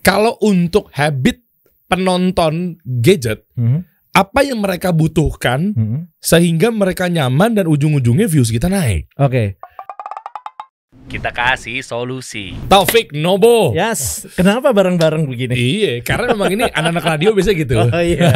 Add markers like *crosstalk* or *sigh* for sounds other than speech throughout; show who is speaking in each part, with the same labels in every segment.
Speaker 1: Kalau untuk habit penonton gadget,
Speaker 2: Hmm,
Speaker 1: apa yang mereka butuhkan
Speaker 2: hmm.
Speaker 1: sehingga mereka nyaman dan ujung-ujungnya views kita naik.
Speaker 2: Oke.
Speaker 3: Kita kasih solusi.
Speaker 1: Taufik Nobo.
Speaker 2: Yes. Kenapa bareng-bareng begini?
Speaker 1: Iya, karena memang ini anak-anak radio biasa gitu.
Speaker 2: Oh iya.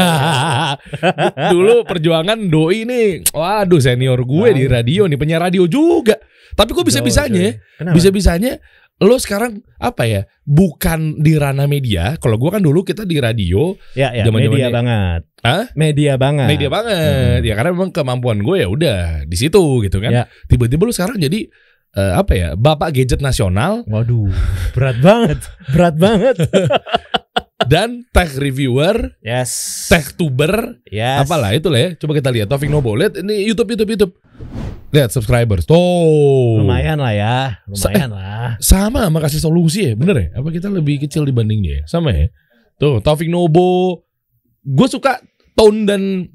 Speaker 2: *laughs*
Speaker 1: Dulu perjuangan doi ini, waduh senior gue di radio nih, penyiar radio juga. Tapi kok bisa-bisanya,
Speaker 2: Kenapa?
Speaker 1: bisa-bisanya lo sekarang apa ya? Bukan di ranah media. Kalau gue kan dulu kita di radio,
Speaker 2: Ya, ya.
Speaker 1: Zaman-zamannya-
Speaker 2: Media banget.
Speaker 1: Hah?
Speaker 2: Media banget.
Speaker 1: media banget. Ya karena memang kemampuan gue ya udah di situ gitu kan.
Speaker 2: Ya.
Speaker 1: Tiba-tiba lo sekarang jadi eh, apa ya? Bapak gadget nasional
Speaker 2: Waduh, berat banget. Berat banget. *laughs*
Speaker 1: dan tech reviewer,
Speaker 2: Yes.
Speaker 1: tech tuber,
Speaker 2: Yes.
Speaker 1: apalah itulah ya. Coba kita lihat Taufik Nobo. Lihat ini YouTube YouTube YouTube. Lihat subscribers. Tuh.
Speaker 2: Lumayan lah ya. Lumayan lah.
Speaker 1: Sama sama kasih solusi ya, bener ya? Apa kita lebih kecil dibanding dia? Sama ya? Tuh, Taufik Nobo. Gue suka tone dan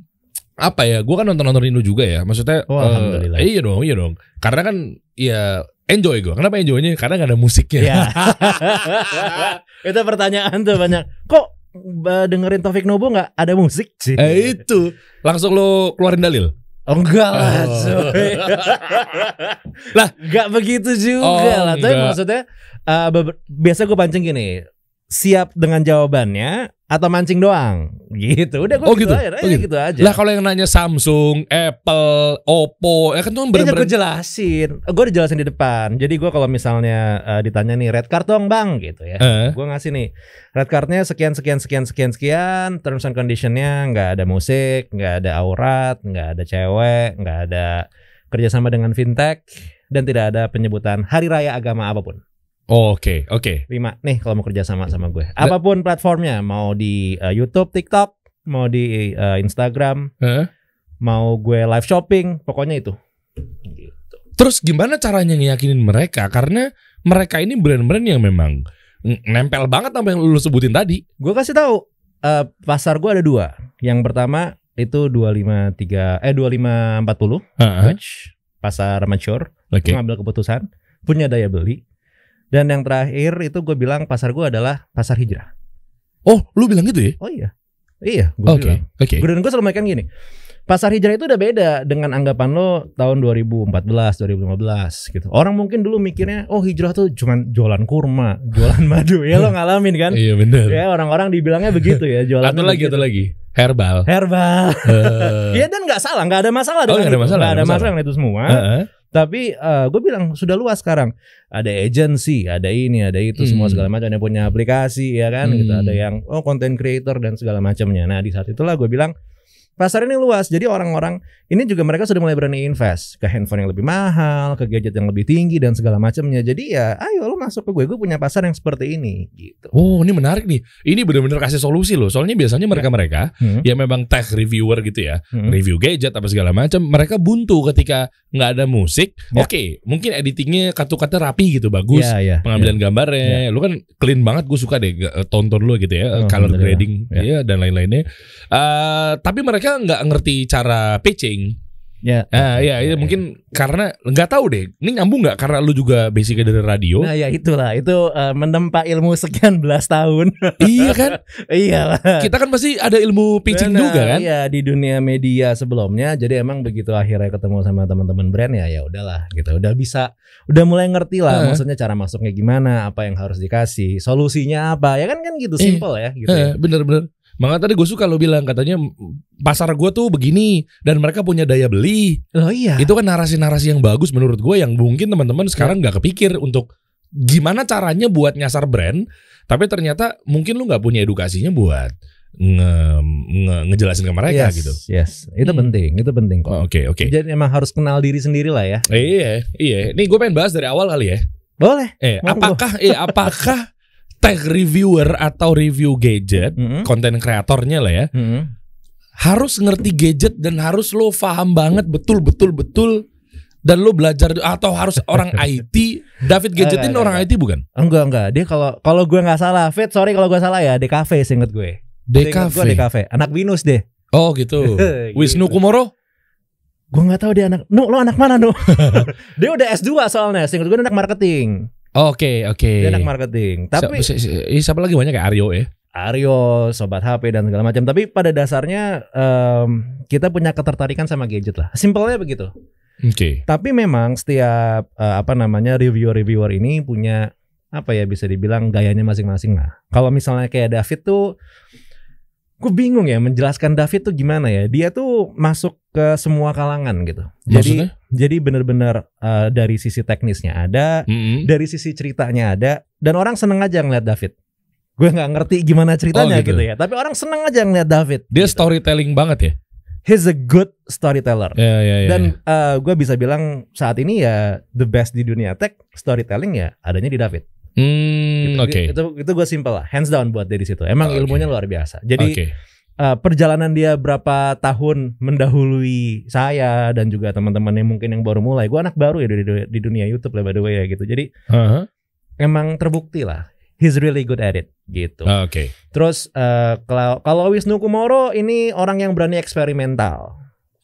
Speaker 1: apa ya? Gue kan nonton nonton Indo juga ya. Maksudnya,
Speaker 2: Oh,
Speaker 1: eh,
Speaker 2: alhamdulillah.
Speaker 1: iya dong, iya dong. Karena kan ya enjoy gue. Kenapa enjoynya? Karena gak ada musiknya.
Speaker 2: Ya. *laughs* Itu pertanyaan tuh banyak. Kok eh, dengerin Taufik Nobo nggak ada musik sih?
Speaker 1: Eh itu langsung lo keluarin dalil.
Speaker 2: Oh enggak lah,
Speaker 1: Oh.
Speaker 2: cuy. *laughs*
Speaker 1: Lah.
Speaker 2: enggak begitu juga
Speaker 1: Oh,
Speaker 2: lah. Tapi
Speaker 1: enggak.
Speaker 2: maksudnya eh, beber- biasa gue pancing gini, siap dengan jawabannya atau mancing doang, gitu. Udah gue
Speaker 1: Oh,
Speaker 2: gitu,
Speaker 1: gitu?
Speaker 2: aja,
Speaker 1: Oh, gitu?
Speaker 2: gitu aja.
Speaker 1: Lah kalau yang nanya Samsung, Apple, Oppo, ya kan tuh
Speaker 2: Iya,
Speaker 1: bener-bener
Speaker 2: gue jelasin. Gue udah jelasin di depan. Jadi gue kalau misalnya eh, ditanya nih red card dong bang, gitu ya.
Speaker 1: Eh.
Speaker 2: Gue ngasih nih red cardnya sekian sekian sekian sekian sekian. Terms and conditionnya nggak ada musik, nggak ada aurat, nggak ada cewek, nggak ada kerjasama dengan fintech dan tidak ada penyebutan hari raya agama apa pun.
Speaker 1: Oke, oke.
Speaker 2: Lima nih kalau mau kerja sama sama gue. Apa pun platformnya, mau di eh, YouTube, TikTok, mau di eh, Instagram,
Speaker 1: Eh?
Speaker 2: mau gue live shopping, pokoknya itu. Gitu.
Speaker 1: Terus gimana caranya ngeyakinin mereka? Karena mereka ini brand-brand yang memang nempel banget sama yang lu sebutin tadi.
Speaker 2: Gue kasih tahu eh, pasar gue ada dua. Yang pertama itu 253 eh 2540
Speaker 1: Heeh.
Speaker 2: which pasar mature
Speaker 1: Oke.
Speaker 2: ngambil keputusan punya daya beli. Dan yang terakhir itu gue bilang pasar gue adalah pasar hijrah.
Speaker 1: Oh, lu bilang gitu ya?
Speaker 2: Oh iya. Iya, gue
Speaker 1: Oke,
Speaker 2: bilang.
Speaker 1: oke.
Speaker 2: Gue dan gue selalu menekan gini. Pasar hijrah itu udah beda dengan anggapan lo tahun 2014, 2015 gitu. Orang mungkin dulu mikirnya, oh hijrah tuh cuman jualan kurma, *laughs* jualan madu. Ya lo ngalamin kan?
Speaker 1: Iya bener.
Speaker 2: Ya orang-orang dibilangnya begitu ya, jualan
Speaker 1: Atau lagi, atau lagi. Herbal.
Speaker 2: herbal. Iya *laughs* dan nggak salah, nggak ada masalah
Speaker 1: Oh, nggak ada masalah,
Speaker 2: Nggak ada masalah dengan itu semua.
Speaker 1: heeh.
Speaker 2: Tapi gue bilang sudah luas sekarang. Ada agency, ada ini, ada itu semua
Speaker 1: Hmm.
Speaker 2: segala macam. Ada yang punya aplikasi ya kan, gitu.
Speaker 1: Hmm.
Speaker 2: Ada yang oh content creator dan segala macamnya. Nah di saat itulah gue bilang pasar ini luas. Jadi orang-orang ini juga mereka sudah mulai berani invest ke handphone yang lebih mahal, ke gadget yang lebih tinggi dan segala macamnya. Jadi ya, ayo lo masuk ke gue. Gue punya pasar yang seperti ini, gitu.
Speaker 1: Oh, ini menarik nih. Ini bener-bener kasih solusi loh. Soalnya biasanya mereka-mereka
Speaker 2: Hmm.
Speaker 1: yang memang tech reviewer gitu ya,
Speaker 2: Hmm.
Speaker 1: review gadget apa segala macam, mereka buntu ketika nggak ada musik.
Speaker 2: Ya.
Speaker 1: Oke, mungkin editingnya kata-kata rapi gitu, bagus.
Speaker 2: Iya, iya.
Speaker 1: pengambilan gambarnya, lu kan clean banget, gue suka deh ga- tonton lu gitu ya, color
Speaker 2: Alhamdulillah.
Speaker 1: grading
Speaker 2: Ya.
Speaker 1: ya dan lain-lainnya. Eh, tapi mereka nggak ngerti cara pitching.
Speaker 2: Ya.
Speaker 1: Ah, ya, ya, mungkin karena nggak tahu deh. Ini nyambung nggak karena lu juga basicnya dari radio?
Speaker 2: Nah ya itulah itu eh, menempa ilmu sekian belas tahun. *laughs*
Speaker 1: iya kan?
Speaker 2: Iyalah.
Speaker 1: Kita kan pasti ada ilmu pitching
Speaker 2: Benar,
Speaker 1: juga kan?
Speaker 2: Iya di dunia media sebelumnya. Jadi emang begitu akhirnya ketemu sama teman-teman brand ya ya udahlah gitu. Udah bisa udah mulai ngerti lah
Speaker 1: Eh.
Speaker 2: maksudnya cara masuknya gimana, apa yang harus dikasih, solusinya apa. Ya kan kan gitu
Speaker 1: Eh.
Speaker 2: simple ya gitu.
Speaker 1: Eh,
Speaker 2: ya.
Speaker 1: bener-bener. Makanya tadi gue suka lo bilang katanya pasar gue tuh begini dan mereka punya daya beli.
Speaker 2: Oh iya.
Speaker 1: itu kan narasi-narasi yang bagus menurut gue yang mungkin teman-teman sekarang nggak kepikir untuk gimana caranya buat nyasar brand tapi ternyata mungkin lu nggak punya edukasinya buat nge, nge- ngejelasin ke mereka
Speaker 2: yes,
Speaker 1: gitu
Speaker 2: Yes, itu
Speaker 1: Hmm.
Speaker 2: penting, itu penting kok.
Speaker 1: Oh, oke oke
Speaker 2: Jadi emang harus kenal diri sendiri lah ya.
Speaker 1: Eh, iya iya ini gue pengen bahas dari awal kali ya
Speaker 2: Boleh.
Speaker 1: eh apakah eh apakah tech reviewer atau review gadget konten kreatornya lah ya
Speaker 2: Mm-mm.
Speaker 1: harus ngerti gadget dan harus lo paham banget betul betul betul dan lo belajar atau harus *laughs* orang IT David Gadget ini
Speaker 2: Enggak,
Speaker 1: orang
Speaker 2: enggak,
Speaker 1: IT bukan
Speaker 2: Enggak enggak, dia kalau kalau gue nggak salah, Fit, sorry kalau gue salah ya, DKV seinget gue. Seinget gue
Speaker 1: DKV
Speaker 2: DKV, anak Winus deh.
Speaker 1: oh gitu *laughs* Wisnu
Speaker 2: Gitu.
Speaker 1: Kumoro
Speaker 2: Gue nggak tahu dia anak. Nu, lo anak mana nu? *laughs* dia udah S2 soalnya. Seingat gue anak marketing.
Speaker 1: Oke, oke.
Speaker 2: Dia anak marketing. Tapi
Speaker 1: siapa, si- si- siapa lagi banyak kayak Aryo ya?
Speaker 2: Aryo, sobat HP dan segala macam. Tapi pada dasarnya em, kita punya ketertarikan sama gadget lah. Simpelnya begitu.
Speaker 1: Oke.
Speaker 2: Tapi memang setiap eh, apa namanya reviewer-reviewer ini punya apa ya bisa dibilang gayanya masing-masing lah. Kalau misalnya kayak David tuh gue bingung ya menjelaskan David tuh gimana ya. Dia tuh masuk ke semua kalangan gitu. Jadi
Speaker 1: Maksudnya?
Speaker 2: jadi bener-bener eh, dari sisi teknisnya ada,
Speaker 1: Mm-mm.
Speaker 2: dari sisi ceritanya ada dan orang seneng aja ngeliat David. Gue nggak ngerti gimana ceritanya
Speaker 1: Oh, gitu.
Speaker 2: gitu. ya. Tapi orang seneng aja ngeliat David.
Speaker 1: Dia
Speaker 2: gitu.
Speaker 1: storytelling banget ya.
Speaker 2: He's a good storyteller.
Speaker 1: Ya, ya, ya.
Speaker 2: Dan gue bisa bilang saat ini ya the best di dunia tech storytelling ya adanya di David.
Speaker 1: Hmm,
Speaker 2: Gitu.
Speaker 1: oke.
Speaker 2: Itu itu gue simple lah, hands down buat dia di situ. Emang
Speaker 1: Oke.
Speaker 2: ilmunya luar biasa. Jadi
Speaker 1: Oke.
Speaker 2: eh, perjalanan dia berapa tahun mendahului saya dan juga teman-teman yang mungkin yang baru mulai. Gue anak baru ya di, di dunia YouTube lah by the way ya gitu. Jadi
Speaker 1: Aha.
Speaker 2: emang terbukti lah. He's really good at it gitu.
Speaker 1: Oke.
Speaker 2: Terus eh, kalau kalau Wisnu Kumoro ini orang yang berani eksperimental.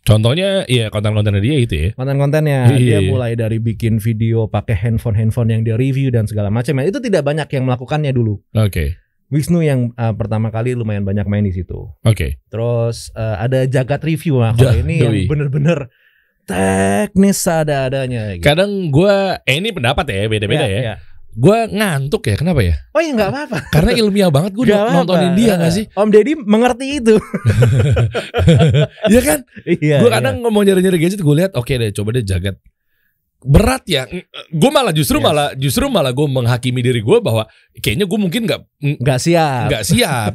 Speaker 1: Contohnya ya konten-konten dia itu ya.
Speaker 2: Konten-kontennya dia
Speaker 1: Iya.
Speaker 2: mulai dari bikin video pakai handphone-handphone yang dia review dan segala macam. Itu tidak banyak yang melakukannya dulu.
Speaker 1: Oke.
Speaker 2: Wisnu yang eh, pertama kali lumayan banyak main di situ.
Speaker 1: Oke.
Speaker 2: Terus eh, ada Jagat Review nah, kalau
Speaker 1: Ja-
Speaker 2: ini yang
Speaker 1: doi.
Speaker 2: bener-bener teknis ada-adanya gitu.
Speaker 1: Kadang gua eh ini pendapat ya beda-beda ya.
Speaker 2: Iya.
Speaker 1: Gua ngantuk ya. Kenapa ya?
Speaker 2: Oh ya nggak apa-apa.
Speaker 1: Karena ilmiah banget gue *laughs* nontonin dia gak sih?
Speaker 2: Om Deddy mengerti itu. *laughs*
Speaker 1: Iya kan?
Speaker 2: iya.
Speaker 1: gue
Speaker 2: iya.
Speaker 1: kadang ngomong nyari-nyari gadget gue lihat oke deh coba deh jagat berat ya gue malah justru
Speaker 2: Yes.
Speaker 1: malah justru malah gue menghakimi diri gue bahwa kayaknya gue mungkin nggak
Speaker 2: nggak siap.
Speaker 1: nggak siap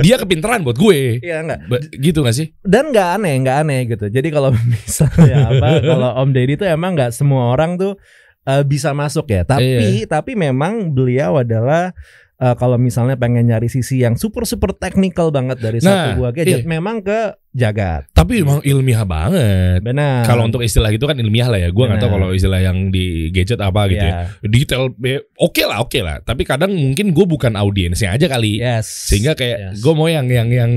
Speaker 1: dia kepintaran buat gue
Speaker 2: Iya nggak.
Speaker 1: Ba- gitu gak sih
Speaker 2: dan nggak aneh nggak aneh gitu jadi kalau *laughs* misalnya apa kalau Om Deddy tuh emang nggak semua orang tuh eh, bisa masuk ya. Tapi tapi memang beliau adalah eh, kalau misalnya pengen nyari sisi yang super super teknikal banget dari
Speaker 1: Nah,
Speaker 2: satu buah gadget
Speaker 1: iya.
Speaker 2: memang ke jagat.
Speaker 1: Tapi emang ilmiah banget.
Speaker 2: Benar.
Speaker 1: Kalau untuk istilah itu kan ilmiah lah ya. Gue nggak tahu kalau istilah yang di gadget apa gitu ya.
Speaker 2: Ya.
Speaker 1: detail be- oke lah oke lah. Tapi kadang mungkin gue bukan audiensnya aja kali.
Speaker 2: Yes.
Speaker 1: Sehingga kayak
Speaker 2: Yes.
Speaker 1: gue mau yang yang yang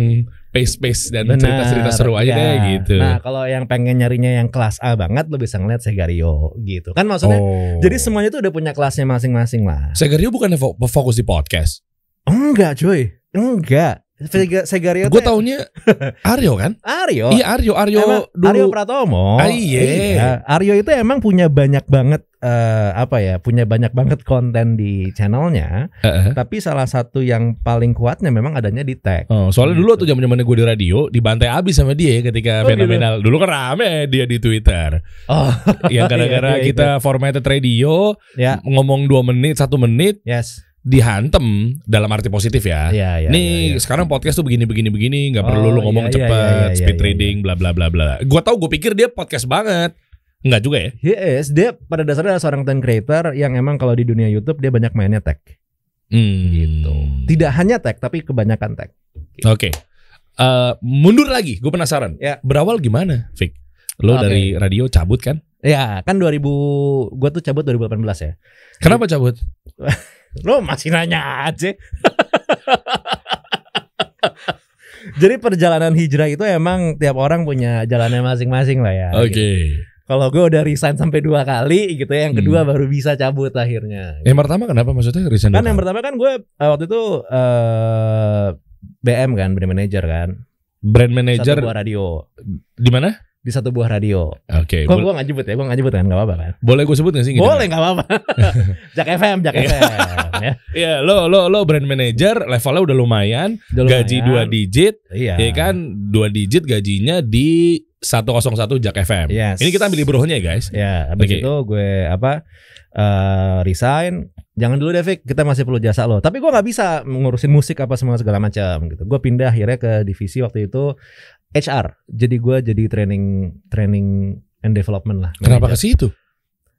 Speaker 1: pace pace dan
Speaker 2: Benar,
Speaker 1: cerita cerita seru aja
Speaker 2: ya.
Speaker 1: deh gitu
Speaker 2: Nah, kalau yang pengen nyarinya yang kelas A banget lo bisa ngeliat Segario gitu. Kan maksudnya
Speaker 1: Oh.
Speaker 2: jadi semuanya tuh udah punya kelasnya masing-masing lah.
Speaker 1: Segario bukan fo- fokus di podcast.
Speaker 2: Enggak, cuy. Enggak. Sega- Segario
Speaker 1: Gue taunya *laughs* Aryo kan?
Speaker 2: Aryo.
Speaker 1: Iya Aryo, Aryo
Speaker 2: Emang
Speaker 1: dulu.
Speaker 2: Aryo Pratomo.
Speaker 1: Ah, iya.
Speaker 2: Aryo itu emang punya banyak banget eh, apa ya? Punya banyak banget konten di channelnya.
Speaker 1: Heeh.
Speaker 2: Tapi salah satu yang paling kuatnya memang adanya di tag.
Speaker 1: Oh, soalnya dulu
Speaker 2: Gitu.
Speaker 1: tuh zaman zamannya gue di radio dibantai abis sama dia ya ketika
Speaker 2: Oh,
Speaker 1: fenomenal. Dulu kan rame dia di Twitter.
Speaker 2: Oh,
Speaker 1: Yang *laughs* gara-gara
Speaker 2: Iya, iya,
Speaker 1: kita formatted radio
Speaker 2: ya.
Speaker 1: ngomong dua menit satu menit
Speaker 2: Yes.
Speaker 1: Dihantem dalam arti positif ya.
Speaker 2: Iya, iya.
Speaker 1: Nih
Speaker 2: iya, iya.
Speaker 1: sekarang podcast tuh begini begini begini nggak
Speaker 2: Oh,
Speaker 1: perlu lu ngomong
Speaker 2: iya, iya,
Speaker 1: cepet
Speaker 2: iya, iya,
Speaker 1: speed
Speaker 2: iya,
Speaker 1: reading bla bla bla bla. Gue tau gue pikir dia podcast banget. Enggak juga ya?
Speaker 2: Yes, dia pada dasarnya adalah seorang content creator yang emang kalau di dunia YouTube dia banyak mainnya tag.
Speaker 1: Hmm.
Speaker 2: Gitu. Tidak hanya tag tapi kebanyakan tag.
Speaker 1: Oke. Eh, mundur lagi, gue penasaran.
Speaker 2: Ya.
Speaker 1: Berawal gimana, Fik? Lo
Speaker 2: Oke.
Speaker 1: dari radio cabut kan?
Speaker 2: Ya, kan 2000 gua tuh cabut 2018 ya.
Speaker 1: Kenapa cabut? *laughs*
Speaker 2: Lo masih nanya aja. *laughs* Jadi perjalanan hijrah itu emang tiap orang punya jalannya masing-masing lah ya.
Speaker 1: Oke.
Speaker 2: gitu. Kalau gue udah resign sampai dua kali gitu ya, yang kedua baru bisa cabut akhirnya.
Speaker 1: Yang pertama kenapa maksudnya resign
Speaker 2: Kan yang
Speaker 1: kali?
Speaker 2: pertama kan gue eh, waktu itu eh BM kan, brand manager kan.
Speaker 1: brand manager
Speaker 2: Satu buah radio.
Speaker 1: di mana?
Speaker 2: Di satu buah radio.
Speaker 1: Oke.
Speaker 2: Kok
Speaker 1: bol-
Speaker 2: gue gak nyebut ya? Gue gak nyebut kan? Gak apa-apa kan?
Speaker 1: boleh gue sebut gak sih?
Speaker 2: Boleh gak apa-apa. *laughs* Jak FM, Jak
Speaker 1: Iya.
Speaker 2: FM ya.
Speaker 1: Iya, lo lo lo brand manager levelnya udah lumayan,
Speaker 2: Udah
Speaker 1: gaji
Speaker 2: lumayan.
Speaker 1: dua digit,
Speaker 2: Iya.
Speaker 1: ya kan? Dua digit gajinya di 101 Jak FM.
Speaker 2: Yes.
Speaker 1: Ini kita ambil ibrohnya ya, guys.
Speaker 2: Ya, habis
Speaker 1: Oke.
Speaker 2: itu gue apa eh resign. Jangan dulu deh, Vic. Kita masih perlu jasa lo. Tapi gue nggak bisa ngurusin musik apa semua segala macam gitu. Gue pindah akhirnya ke divisi waktu itu HR. Jadi gue jadi training training and development lah.
Speaker 1: Kenapa ke situ?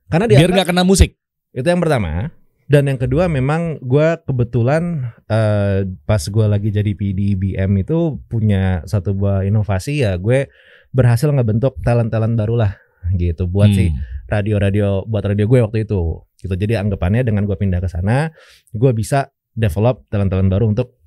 Speaker 2: Karena dia
Speaker 1: Biar nggak kena musik.
Speaker 2: itu yang pertama. Dan yang kedua memang gue kebetulan eh, pas gue lagi jadi PD BM itu punya satu buah inovasi ya gue berhasil ngebentuk talent-talent baru lah gitu buat si
Speaker 1: Hmm.
Speaker 2: radio-radio buat radio gue waktu itu gitu jadi anggapannya dengan gue pindah ke sana gue bisa develop talent-talent baru untuk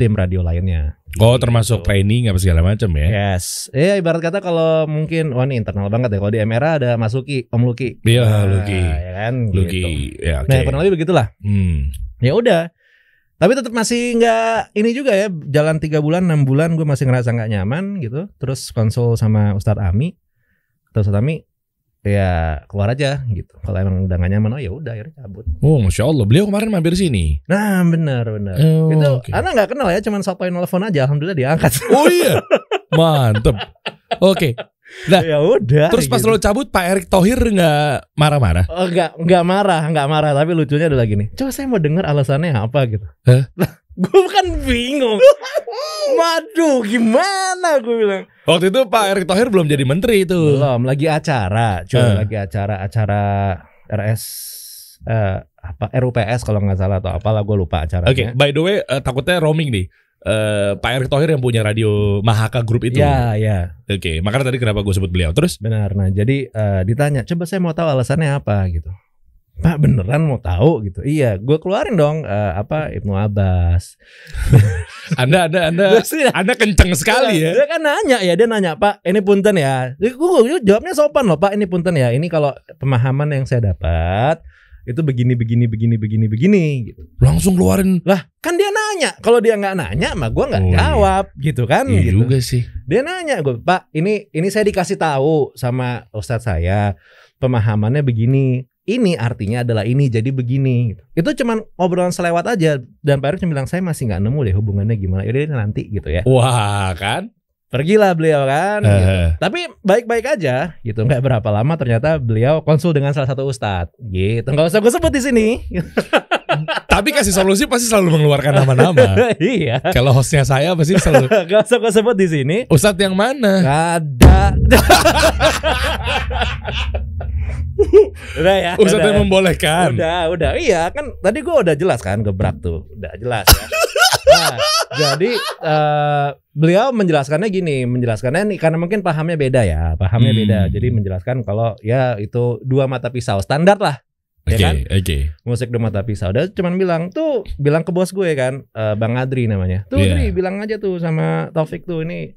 Speaker 2: tim radio lainnya.
Speaker 1: Oh termasuk
Speaker 2: Gitu.
Speaker 1: training apa segala macam ya?
Speaker 2: Yes, ya ibarat kata kalau mungkin, wah ini internal banget ya. Kalau di MRA ada Mas Luki, Om Luki.
Speaker 1: Iya,
Speaker 2: Nah,
Speaker 1: Luki.
Speaker 2: ya kan.
Speaker 1: Luki,
Speaker 2: gitu.
Speaker 1: ya oke.
Speaker 2: Nah kurang lebih begitulah.
Speaker 1: Hmm.
Speaker 2: Ya udah. Tapi tetap masih nggak ini juga ya. Jalan tiga bulan, enam bulan, gue masih ngerasa nggak nyaman gitu. Terus konsul sama Ustadz Ami. Terus Ustadz Ami, ya keluar aja gitu. Kalau emang udah nggak nyaman, oh ya udah, akhirnya cabut.
Speaker 1: Oh masya Allah, beliau kemarin mampir sini.
Speaker 2: Nah benar benar.
Speaker 1: Oh,
Speaker 2: itu
Speaker 1: oke.
Speaker 2: anak nggak kenal ya, cuman sotoin telepon aja. Alhamdulillah diangkat. *laughs*
Speaker 1: Oh iya, mantep. Oke, Nah,
Speaker 2: ya udah.
Speaker 1: terus pas
Speaker 2: gitu.
Speaker 1: lo cabut Pak Erick Thohir nggak marah-marah?
Speaker 2: Oh, enggak, enggak marah, enggak marah, tapi lucunya adalah gini. Coba saya mau dengar alasannya apa gitu.
Speaker 1: Hah?
Speaker 2: Gue kan bingung. Waduh, gimana gue bilang.
Speaker 1: Waktu itu Pak Erick Thohir belum jadi menteri itu.
Speaker 2: Belum, lagi acara, cuy,
Speaker 1: Eh.
Speaker 2: lagi acara acara RS eh, apa RUPS kalau nggak salah atau apalah gue lupa
Speaker 1: Oke,
Speaker 2: acaranya.
Speaker 1: by the way, eh, takutnya roaming nih. Eh, Pak Erick Thohir yang punya radio Mahaka Group itu.
Speaker 2: Ya, ya,
Speaker 1: Oke, makanya tadi kenapa gue sebut beliau. Terus,
Speaker 2: benar. Nah, jadi eh, ditanya, coba saya mau tahu alasannya apa gitu. Pak beneran mau tahu gitu? Iya, gue keluarin dong eh, apa Ibnu Abbas. *laughs*
Speaker 1: Anda, Anda, Anda, Anda kenceng sekali ya.
Speaker 2: Dia kan nanya ya, dia nanya Pak, ini punten ya. Gue jawabnya sopan loh Pak, ini punten ya. Ini kalau pemahaman yang saya dapat itu begini begini begini begini begini gitu.
Speaker 1: Langsung keluarin.
Speaker 2: Lah kan dia nanya, kalau dia nggak nanya mah gue nggak
Speaker 1: Oh, iya.
Speaker 2: jawab gitu kan
Speaker 1: Iya
Speaker 2: gitu.
Speaker 1: juga sih.
Speaker 2: Dia nanya gue Pak, ini ini saya dikasih tahu sama ustadz saya pemahamannya begini. Ini artinya adalah ini jadi begini. Gitu. Itu cuman obrolan selewat aja dan Pak Erick cuma bilang saya masih nggak nemu deh hubungannya gimana. Yaudah nanti gitu ya.
Speaker 1: Wah, kan?
Speaker 2: Pergilah beliau kan. gitu.
Speaker 1: Eh,
Speaker 2: Tapi baik-baik aja gitu. Nggak berapa lama ternyata beliau konsul dengan salah satu ustadz. Gitu. Nggak usah gue sebut di sini. *laughs*
Speaker 1: tapi kasih solusi pasti selalu mengeluarkan nama-nama. *laughs*
Speaker 2: iya.
Speaker 1: Kalau hostnya saya pasti selalu *laughs*
Speaker 2: Gak usah gue sebut di sini.
Speaker 1: Ustadz yang mana?
Speaker 2: Ada. *laughs* udah ya.
Speaker 1: Ustadz
Speaker 2: udah,
Speaker 1: yang membolehkan.
Speaker 2: Udah, udah. Iya kan tadi gue udah jelas kan gebrak tuh. Udah jelas ya. Nah, jadi eh, beliau menjelaskannya gini, menjelaskannya nih karena mungkin pahamnya beda ya, pahamnya
Speaker 1: Hmm.
Speaker 2: beda. Jadi menjelaskan kalau ya itu dua mata pisau standar lah.
Speaker 1: Oke,
Speaker 2: Ya kan?
Speaker 1: oke.
Speaker 2: musik dua mata pisau. Dia cuman bilang tuh, bilang ke bos gue kan, eh, Bang Adri namanya. Tuh,
Speaker 1: Iya.
Speaker 2: Adri, bilang aja tuh sama Taufik tuh ini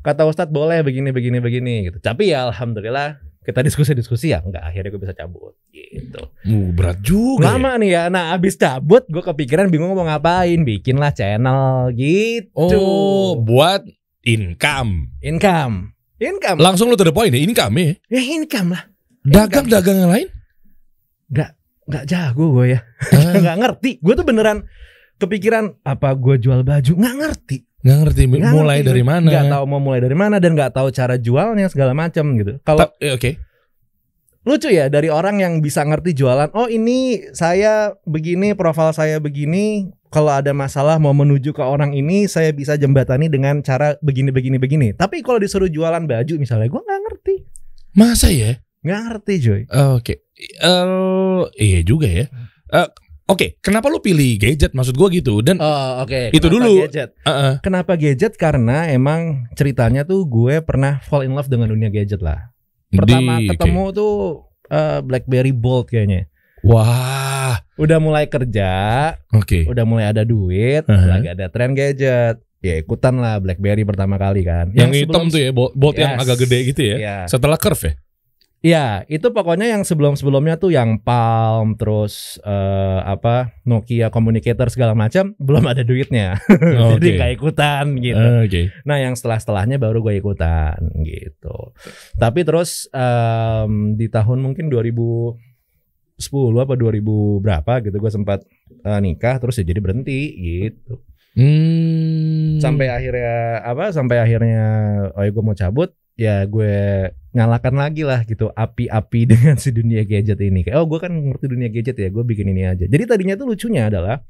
Speaker 2: kata Ustadz boleh begini begini begini gitu. Tapi ya alhamdulillah kita diskusi-diskusi ya enggak akhirnya gue bisa cabut gitu.
Speaker 1: Uh, berat juga. ya.
Speaker 2: Lama nih ya. Nah, abis cabut gue kepikiran bingung mau ngapain, bikinlah channel gitu.
Speaker 1: Oh, buat income.
Speaker 2: income. Income.
Speaker 1: Langsung lu to the point ya, income ya.
Speaker 2: ya income lah.
Speaker 1: Dagang-dagang yang lain?
Speaker 2: Nggak jago gue ya.
Speaker 1: Ah, *laughs*
Speaker 2: nggak ngerti. Gue tuh beneran kepikiran apa gue jual baju nggak ngerti.
Speaker 1: Nggak ngerti
Speaker 2: Nggak
Speaker 1: mulai
Speaker 2: ngerti
Speaker 1: dari mana.
Speaker 2: Nggak tahu mau mulai dari mana dan nggak tahu cara jualnya segala macam gitu. Kalau
Speaker 1: eh, Oke.
Speaker 2: lucu ya dari orang yang bisa ngerti jualan. Oh ini saya begini, profil saya begini. Kalau ada masalah mau menuju ke orang ini, saya bisa jembatani dengan cara begini, begini, begini. Tapi kalau disuruh jualan baju misalnya, gue nggak ngerti.
Speaker 1: Masa ya?
Speaker 2: Nggak ngerti, Joy.
Speaker 1: Oke. Eh, iya juga ya. Eh, Oke, kenapa lu pilih gadget? Maksud gua gitu. Dan
Speaker 2: Oh, oke.
Speaker 1: Itu
Speaker 2: Kenapa
Speaker 1: dulu.
Speaker 2: Gadget?
Speaker 1: eh, eh,
Speaker 2: Kenapa gadget? Karena emang ceritanya tuh gue pernah fall in love dengan dunia gadget lah. Pertama
Speaker 1: di-
Speaker 2: ketemu tuh eh, BlackBerry Bold kayaknya.
Speaker 1: Wah,
Speaker 2: Udah mulai kerja,
Speaker 1: oke.
Speaker 2: udah mulai ada duit,
Speaker 1: Uh-huh.
Speaker 2: lagi ada tren gadget. Ya ikutan lah BlackBerry pertama kali kan.
Speaker 1: Yang, hitam
Speaker 2: sebelum-
Speaker 1: tuh ya, bolt, bolt yang
Speaker 2: Yes.
Speaker 1: agak gede gitu ya.
Speaker 2: Iya.
Speaker 1: Setelah curve ya.
Speaker 2: Iya, itu pokoknya yang sebelum-sebelumnya tuh yang Palm terus eh, apa Nokia communicator segala macam *laughs* belum ada duitnya. *laughs* Jadi
Speaker 1: Oke.
Speaker 2: nggak ikutan gitu.
Speaker 1: Oke.
Speaker 2: Nah, yang setelah-setelahnya baru gue ikutan gitu. Tapi terus em, di tahun mungkin 2010 apa 2000 berapa gitu gue sempat eh, nikah terus ya jadi berhenti gitu.
Speaker 1: Hmm.
Speaker 2: Sampai akhirnya apa? Sampai akhirnya oh ya gue mau cabut ya gue nyalakan lagi lah gitu api-api *laughs* dengan si dunia gadget ini. Kayak oh gue kan ngerti dunia gadget ya, gue bikin ini aja. Jadi tadinya tuh lucunya adalah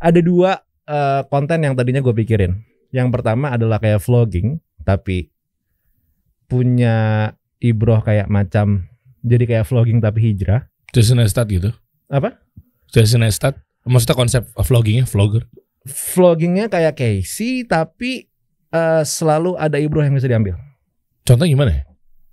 Speaker 2: ada dua eh, konten yang tadinya gue pikirin. Yang pertama adalah kayak vlogging, tapi punya ibroh kayak macam jadi kayak vlogging tapi hijrah.
Speaker 1: Jason Estat gitu.
Speaker 2: Apa?
Speaker 1: Jason Estat. Maksudnya konsep vloggingnya vlogger.
Speaker 2: Vloggingnya kayak Casey tapi eh, selalu ada ibroh yang bisa diambil.
Speaker 1: Contoh gimana?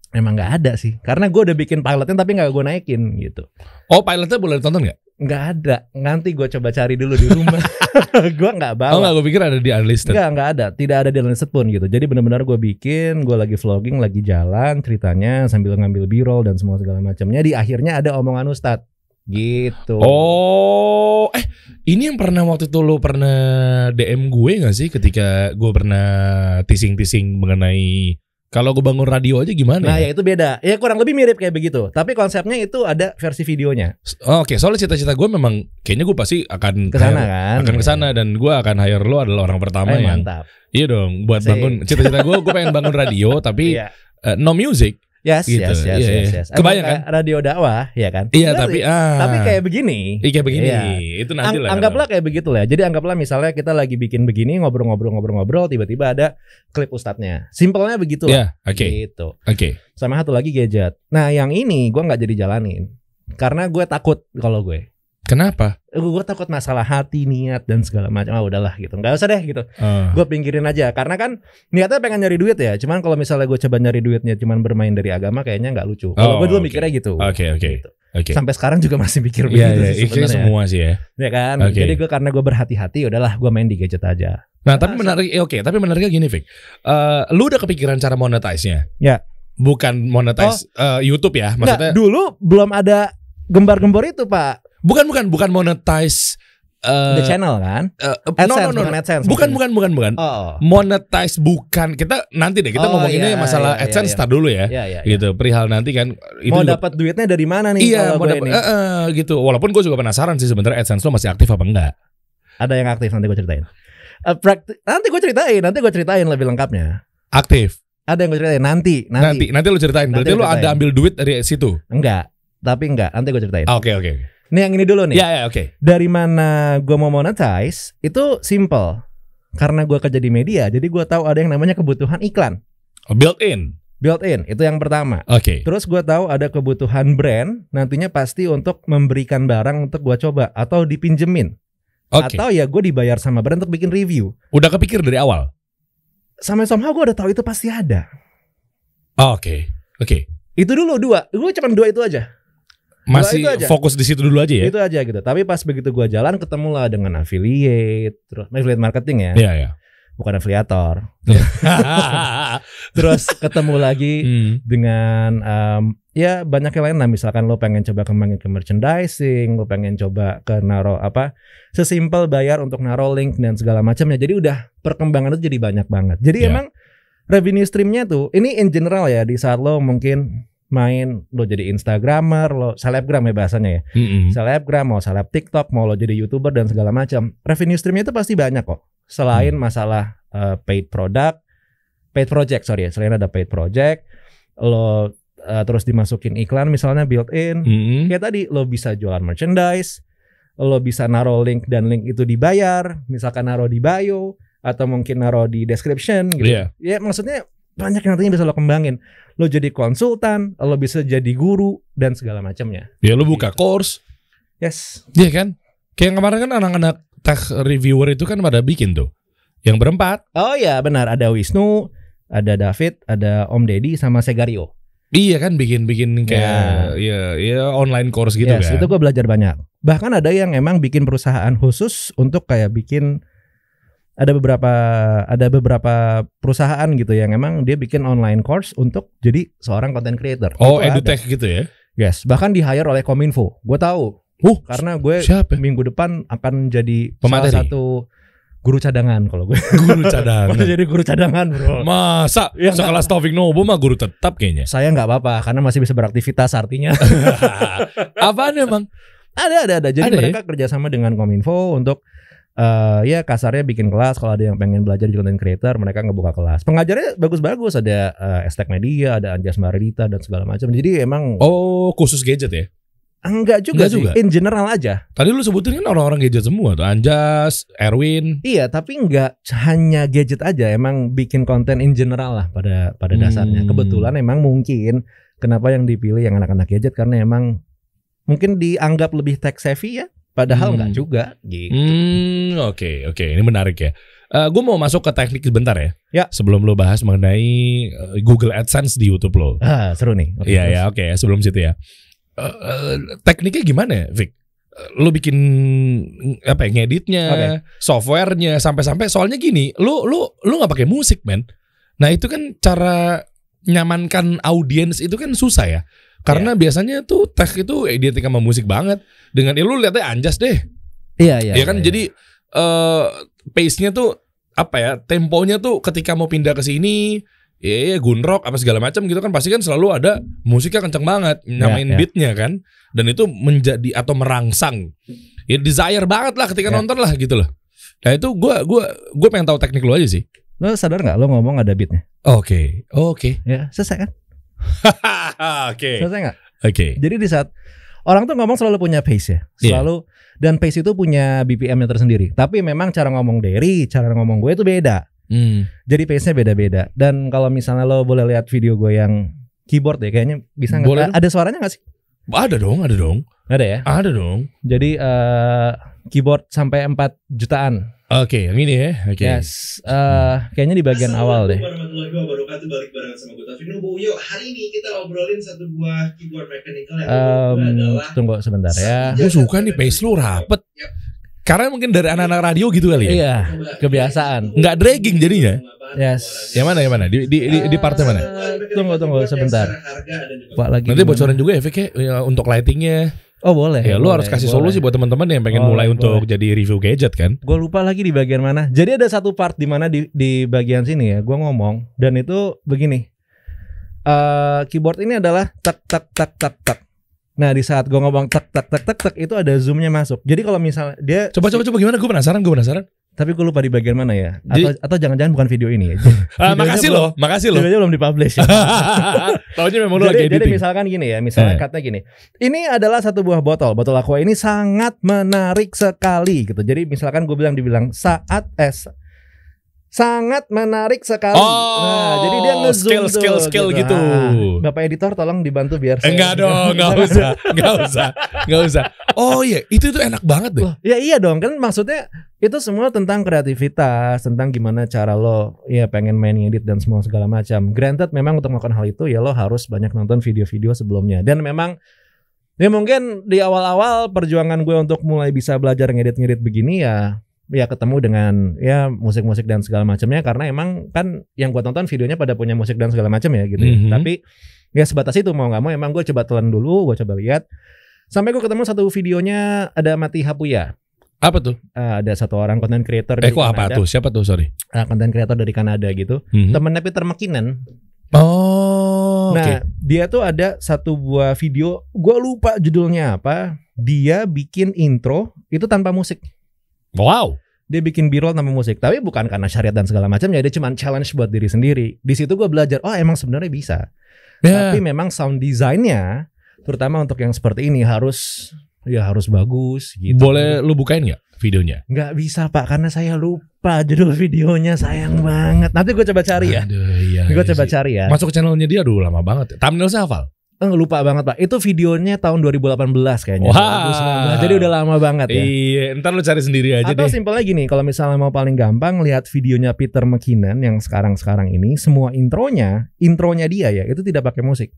Speaker 2: Emang nggak ada sih, karena gue udah bikin pilotnya tapi nggak gue naikin gitu.
Speaker 1: Oh pilotnya boleh ditonton nggak?
Speaker 2: Nggak ada, nanti gue coba cari dulu di rumah. *laughs* gue nggak bawa.
Speaker 1: Oh enggak, gue pikir ada di unlisted.
Speaker 2: Enggak, enggak ada. Tidak ada di unlisted pun gitu. Jadi benar-benar gue bikin, gue lagi vlogging, lagi jalan ceritanya sambil ngambil b-roll dan semua segala macamnya. Di akhirnya ada omongan Ustadz. Gitu.
Speaker 1: Oh, eh ini yang pernah waktu itu lo pernah DM gue gak sih ketika gue pernah teasing-teasing mengenai kalau gue bangun radio aja gimana?
Speaker 2: Nah
Speaker 1: ya?
Speaker 2: ya itu beda. Ya kurang lebih mirip kayak begitu. Tapi konsepnya itu ada versi videonya.
Speaker 1: Oh, Oke, soalnya cita-cita gue memang kayaknya gue pasti akan
Speaker 2: Ke sana
Speaker 1: hire-
Speaker 2: kan.
Speaker 1: akan ke sana dan gue akan hire lo adalah orang pertama
Speaker 2: Eh,
Speaker 1: yang
Speaker 2: mantap.
Speaker 1: iya dong buat
Speaker 2: Sih.
Speaker 1: bangun cita-cita gue gue pengen bangun radio *laughs* tapi
Speaker 2: Iya.
Speaker 1: eh, no music.
Speaker 2: Yes,
Speaker 1: Gitu.
Speaker 2: yes, yes,
Speaker 1: Iya,
Speaker 2: yes,
Speaker 1: iya.
Speaker 2: yes.
Speaker 1: Kebayang
Speaker 2: kayak Radio dakwah, ya kan?
Speaker 1: Iya,
Speaker 2: Tapi-
Speaker 1: tapi ah
Speaker 2: tapi kayak begini.
Speaker 1: Iya, kayak begini.
Speaker 2: Iya.
Speaker 1: Itu nanti
Speaker 2: Ang-
Speaker 1: lah.
Speaker 2: anggaplah kayak begitu lah. Jadi anggaplah misalnya kita lagi bikin begini ngobrol-ngobrol-ngobrol-ngobrol tiba-tiba ada klip ustadznya. Simpelnya begitu
Speaker 1: Ya,
Speaker 2: lah.
Speaker 1: oke.
Speaker 2: Gitu.
Speaker 1: Oke.
Speaker 2: Sama satu lagi gadget. Nah, yang ini gua nggak jadi jalanin. Karena gue takut kalau gue.
Speaker 1: Kenapa?
Speaker 2: Gue takut masalah hati, niat dan segala macam. Ah udahlah gitu. nggak usah deh gitu.
Speaker 1: Ah.
Speaker 2: Gue pinggirin aja. Karena kan niatnya pengen nyari duit ya. Cuman kalau misalnya gue coba nyari duitnya cuman bermain dari agama kayaknya nggak lucu. Kalau
Speaker 1: Oh,
Speaker 2: gue dulu
Speaker 1: oke.
Speaker 2: mikirnya gitu.
Speaker 1: Oke, oke.
Speaker 2: Gitu.
Speaker 1: Oke.
Speaker 2: Sampai sekarang juga masih mikir
Speaker 1: Iya,
Speaker 2: begitu
Speaker 1: iya,
Speaker 2: sih sebenarnya.
Speaker 1: semua sih ya.
Speaker 2: Ya kan.
Speaker 1: Oke.
Speaker 2: Jadi gue karena gue berhati-hati udahlah gue main di gadget aja.
Speaker 1: Nah, tapi
Speaker 2: Masa?
Speaker 1: menarik, eh, oke, tapi menariknya gini, Vic. Eh, lu udah kepikiran cara monetize-nya?
Speaker 2: Ya.
Speaker 1: Bukan monetize eh, YouTube ya, maksudnya?
Speaker 2: Nggak, dulu belum ada gembar-gembor itu pak.
Speaker 1: Bukan, bukan, bukan monetize. eh,
Speaker 2: The channel kan.
Speaker 1: eh, no,
Speaker 2: AdSense,
Speaker 1: no, no,
Speaker 2: bukan
Speaker 1: no.
Speaker 2: AdSense.
Speaker 1: Bukan, bukan, bukan, bukan.
Speaker 2: Oh.
Speaker 1: Monetize bukan. Kita nanti deh kita
Speaker 2: Oh,
Speaker 1: ngomonginnya
Speaker 2: iya,
Speaker 1: masalah
Speaker 2: iya,
Speaker 1: AdSense
Speaker 2: iya.
Speaker 1: start dulu ya.
Speaker 2: Ya, ya, ya.
Speaker 1: Gitu, perihal nanti kan itu
Speaker 2: Mau dapat duitnya dari mana nih?
Speaker 1: Iya,
Speaker 2: kalau
Speaker 1: mau dapat
Speaker 2: ini?
Speaker 1: eh, eh, gitu. Walaupun gue juga penasaran sih sebenarnya AdSense lo masih aktif apa enggak?
Speaker 2: Ada yang aktif nanti gue ceritain. Eh, prakti- nanti gue ceritain, nanti gue ceritain lebih lengkapnya.
Speaker 1: Aktif.
Speaker 2: Ada yang gue ceritain nanti,
Speaker 1: Nanti,
Speaker 2: nanti.
Speaker 1: nanti, lo ceritain. Berarti lo ada ambil duit dari situ.
Speaker 2: Enggak, tapi enggak. Nanti gue ceritain.
Speaker 1: Ah, Oke, oke. oke.
Speaker 2: Nih yang ini dulu nih.
Speaker 1: Ya, ya, oke.
Speaker 2: Dari mana gue mau monetize itu simple. Karena gue kerja di media, jadi gue tahu ada yang namanya kebutuhan iklan.
Speaker 1: Oh, Built in.
Speaker 2: Built in, itu yang pertama.
Speaker 1: Oke.
Speaker 2: Terus gue tahu ada kebutuhan brand, nantinya pasti untuk memberikan barang untuk gue coba atau dipinjemin.
Speaker 1: Oke.
Speaker 2: Atau ya gue dibayar sama brand untuk bikin review.
Speaker 1: Udah kepikir dari awal.
Speaker 2: Sama somehow gue udah tahu itu pasti ada.
Speaker 1: Oh, Oke. Oke.
Speaker 2: Itu dulu dua, gue cuma dua itu aja.
Speaker 1: Masih
Speaker 2: itu aja.
Speaker 1: fokus di situ dulu aja ya.
Speaker 2: Itu aja gitu. Tapi pas begitu gue jalan ketemu lah dengan affiliate, terus affiliate marketing ya,
Speaker 1: Iya, iya.
Speaker 2: bukan afiliator. *laughs* Terus ketemu lagi
Speaker 1: Hmm.
Speaker 2: dengan em, ya banyak yang lain lah misalkan lo pengen coba kembangin ke merchandising lo pengen coba ke naro apa sesimpel bayar untuk naro link dan segala macamnya jadi udah perkembangan itu jadi banyak banget jadi
Speaker 1: Ya.
Speaker 2: emang revenue streamnya tuh ini in general ya di saat lo mungkin main lo jadi instagramer lo selebgram ya bahasanya ya
Speaker 1: Mm-mm.
Speaker 2: selebgram mau seleb tiktok mau lo jadi youtuber dan segala macam revenue streamnya itu pasti banyak kok selain
Speaker 1: Hmm.
Speaker 2: masalah uh, paid product paid project sorry ya selain ada paid project lo uh, terus dimasukin iklan misalnya built in
Speaker 1: Mm-mm.
Speaker 2: kayak tadi lo bisa jualan merchandise lo bisa naro link dan link itu dibayar misalkan naro di bio atau mungkin naro di description gitu
Speaker 1: Iya.
Speaker 2: ya maksudnya banyak yang nantinya bisa lo kembangin lo jadi konsultan lo bisa jadi guru dan segala macamnya
Speaker 1: Ya lu buka course.
Speaker 2: yes
Speaker 1: Iya kan? Kayak kemarin kan anak-anak tech reviewer itu kan pada bikin tuh. Yang berempat.
Speaker 2: Oh ya benar ada Wisnu, ada David, ada Om Deddy sama Segario.
Speaker 1: Iya kan bikin-bikin kayak ya ya online course gitu
Speaker 2: yes,
Speaker 1: kan.
Speaker 2: itu gue belajar banyak. Bahkan ada yang emang bikin perusahaan khusus untuk kayak bikin ada beberapa ada beberapa perusahaan gitu yang emang dia bikin online course untuk jadi seorang content creator.
Speaker 1: oh,
Speaker 2: Itu ada.
Speaker 1: edutech gitu ya.
Speaker 2: Yes, bahkan di hire oleh Kominfo. Gue tahu
Speaker 1: Uh,
Speaker 2: karena gue
Speaker 1: siapa?
Speaker 2: minggu depan akan jadi
Speaker 1: Pemateri.
Speaker 2: salah satu guru cadangan kalau gue. *laughs*
Speaker 1: Guru cadangan.
Speaker 2: Jadi guru cadangan, Bro.
Speaker 1: Masa
Speaker 2: Ya,
Speaker 1: sekelas Taufik Nobo mah guru tetap kayaknya.
Speaker 2: Saya nggak apa-apa karena masih bisa beraktivitas artinya. *laughs*
Speaker 1: Apaan emang?
Speaker 2: Ada ada ada. Jadi
Speaker 1: Ada ya?
Speaker 2: mereka kerjasama dengan Kominfo untuk eh ya kasarnya bikin kelas kalau ada yang pengen belajar jadi content creator mereka ngebuka kelas. Pengajarnya bagus-bagus ada eh, Estek Media, ada Anjas Marita dan segala macam. Jadi emang
Speaker 1: Oh, khusus gadget ya.
Speaker 2: enggak juga
Speaker 1: enggak
Speaker 2: sih.
Speaker 1: juga.
Speaker 2: In general aja.
Speaker 1: Tadi lu sebutin kan orang-orang gadget semua tuh. Anjas, Erwin.
Speaker 2: Iya, tapi enggak hanya gadget aja. Emang bikin konten in general lah pada pada
Speaker 1: Hmm.
Speaker 2: dasarnya. Kebetulan emang mungkin kenapa yang dipilih yang anak-anak gadget karena emang mungkin dianggap lebih tech savvy ya. Padahal
Speaker 1: Hmm.
Speaker 2: enggak juga gitu.
Speaker 1: Hmm, oke, oke. Ini menarik ya. gue mau masuk ke teknik sebentar ya.
Speaker 2: Ya.
Speaker 1: Sebelum lo bahas mengenai eh, Google AdSense di YouTube lo.
Speaker 2: Ah, seru nih. Oke,
Speaker 1: Iya
Speaker 2: terus.
Speaker 1: ya, oke ya. Sebelum situ ya. Eh, eh, tekniknya gimana ya, Vic? eh, lu bikin apa ya ngeditnya,
Speaker 2: Oke.
Speaker 1: softwarenya sampai-sampai soalnya gini, lu lu lu nggak pakai musik, men. Nah, itu kan cara nyamankan audiens itu kan susah ya. Karena biasanya tuh tech itu identik sama musik banget. Dengan ya lu lihatnya anjas deh.
Speaker 2: Iya iya.
Speaker 1: ya kan jadi eh pace-nya tuh apa ya? Temponya tuh ketika mau pindah ke sini ya, ya gunrock apa segala macam gitu kan pasti kan selalu ada musiknya kenceng banget nyamain
Speaker 2: ya.
Speaker 1: beatnya kan dan itu menjadi atau merangsang ya desire banget lah ketika
Speaker 2: Ya.
Speaker 1: nonton lah gitu loh nah itu gua gua gua pengen tahu teknik lu aja sih
Speaker 2: Lo sadar nggak lo ngomong ada beatnya?
Speaker 1: oke oke
Speaker 2: Ya selesai kan? *laughs*
Speaker 1: oke
Speaker 2: Selesai nggak?
Speaker 1: oke
Speaker 2: Jadi di saat orang tuh ngomong selalu punya pace ya,
Speaker 1: Iya.
Speaker 2: selalu dan pace itu punya BPM-nya tersendiri. Tapi memang cara ngomong Derry, cara ngomong gue itu beda.
Speaker 1: Hmm.
Speaker 2: Jadi pace-nya beda-beda. Dan kalau misalnya lo boleh lihat video gue yang keyboard ya, kayaknya bisa
Speaker 1: Boleh
Speaker 2: nggak? Ada suaranya nggak sih?
Speaker 1: ada dong ada dong
Speaker 2: Ada ya.
Speaker 1: ada dong
Speaker 2: Jadi eh, keyboard sampai 4 jutaan.
Speaker 1: Oke yang ini ya oke
Speaker 2: Yes. Eh, kayaknya di bagian awal deh.
Speaker 4: Assalamualaikum warahmatullahi wabarakatuh balik bareng sama gue Taufik Nubu Yuk hari ini kita obrolin satu buah keyboard mechanical yang
Speaker 2: Em,
Speaker 4: adalah
Speaker 2: tunggu sebentar ya.
Speaker 1: Gue suka nih pace lu rapet.
Speaker 4: Yap.
Speaker 1: Karena mungkin dari anak-anak radio gitu kali ya.
Speaker 2: Iya, kebiasaan.
Speaker 1: Nggak dragging jadinya.
Speaker 2: Yes.
Speaker 1: Yang mana yang mana? Di di di, di partai mana?
Speaker 2: Eh, tunggu, tunggu, sebentar. Pak lagi.
Speaker 1: Nanti bocorin juga ya, Vic ya, ya, untuk lightingnya.
Speaker 2: Oh boleh.
Speaker 1: Ya, lu
Speaker 2: boleh,
Speaker 1: harus kasih
Speaker 2: boleh.
Speaker 1: solusi buat teman-teman yang pengen
Speaker 2: Boleh,
Speaker 1: mulai untuk
Speaker 2: boleh.
Speaker 1: jadi review gadget kan.
Speaker 2: Gue lupa lagi di bagian mana. Jadi ada satu part di mana di di bagian sini ya, gue ngomong dan itu begini. Eh keyboard ini adalah tak tak tak tak tak. Nah di saat gue ngomong tak tak tak tak tak itu ada zoomnya masuk. Jadi kalau misalnya dia,
Speaker 1: Coba coba coba gimana? Gue penasaran, gue penasaran.
Speaker 2: Tapi gue lupa di bagian mana ya.
Speaker 1: Jadi-
Speaker 2: Atau jangan-jangan bukan video ini ya. *laughs* Videonya
Speaker 1: makasih
Speaker 2: belum-
Speaker 1: loh, makasih loh.
Speaker 2: Videonya belum dipublish. Ya. *laughs*
Speaker 1: Taunya memang lu
Speaker 2: jadi,
Speaker 1: lagi
Speaker 2: jadi misalkan gini ya, misalnya
Speaker 1: Eh.
Speaker 2: katanya gini. Ini adalah satu buah botol. Botol aqua ini sangat menarik sekali gitu. Jadi misalkan gue bilang dibilang saat es sangat menarik sekali.
Speaker 1: Oh,
Speaker 2: nah, jadi dia ngezoom
Speaker 1: skill,
Speaker 2: tuh,
Speaker 1: skill, skill gitu.
Speaker 2: Ah, Bapak editor tolong dibantu biar saya
Speaker 1: Enggak dong, enggak *laughs* usah, enggak usah, enggak usah. Oh iya, itu tuh enak banget deh.
Speaker 2: Loh, ya iya dong kan maksudnya itu semua tentang kreativitas, tentang gimana cara lo ya pengen main edit dan semua segala macam. Granted memang untuk melakukan hal itu ya lo harus banyak nonton video-video sebelumnya dan memang ya mungkin di awal-awal perjuangan gue untuk mulai bisa belajar ngedit-ngedit begini ya ya ketemu dengan ya musik-musik dan segala macamnya karena emang kan yang gue tonton videonya pada punya musik dan segala macam ya gitu ya.
Speaker 1: Mhm.
Speaker 2: Tapi ya sebatas itu mau nggak mau emang gue coba telan dulu, gue coba lihat sampai gue ketemu satu videonya ada Mati Hapuya.
Speaker 1: Apa tuh?
Speaker 2: Uh, ada satu orang content creator
Speaker 1: Eh
Speaker 2: dari
Speaker 1: kok apa
Speaker 2: Kanada,
Speaker 1: tuh? Siapa tuh? Sorry.
Speaker 2: uh, content creator dari Kanada gitu.
Speaker 1: Mhm.
Speaker 2: Temennya Peter McKinnon.
Speaker 1: Oh.
Speaker 2: Nah, dia tuh ada satu buah video, gua lupa judulnya apa. Dia bikin intro itu tanpa musik.
Speaker 1: Wow.
Speaker 2: Dia bikin b-roll tanpa musik, tapi bukan karena syariat dan segala macam ya, dia cuma challenge buat diri sendiri. Di situ gua belajar, oh emang sebenarnya bisa.
Speaker 1: Ya.
Speaker 2: Tapi memang sound design-nya terutama untuk yang seperti ini harus ya harus bagus gitu.
Speaker 1: Boleh lu bukain nggak videonya?
Speaker 2: Nggak bisa pak karena saya lupa judul videonya sayang banget. Nanti gue coba cari ya.
Speaker 1: Aduh, iya.
Speaker 2: gue
Speaker 1: iya
Speaker 2: coba
Speaker 1: sih.
Speaker 2: cari ya.
Speaker 1: Masuk ke channelnya dia aduh lama banget. Thumbnailnya hafal.
Speaker 2: Eh, lupa banget pak. Itu videonya tahun 2018 kayaknya.
Speaker 1: Wah.
Speaker 2: 2019. Jadi udah lama banget ya.
Speaker 1: Iya, ntar lu cari sendiri aja
Speaker 2: Atau
Speaker 1: deh.
Speaker 2: simpelnya gini, kalau misalnya mau paling gampang lihat videonya Peter McKinnon yang sekarang-sekarang ini, semua intronya, intronya dia ya, itu tidak pakai musik.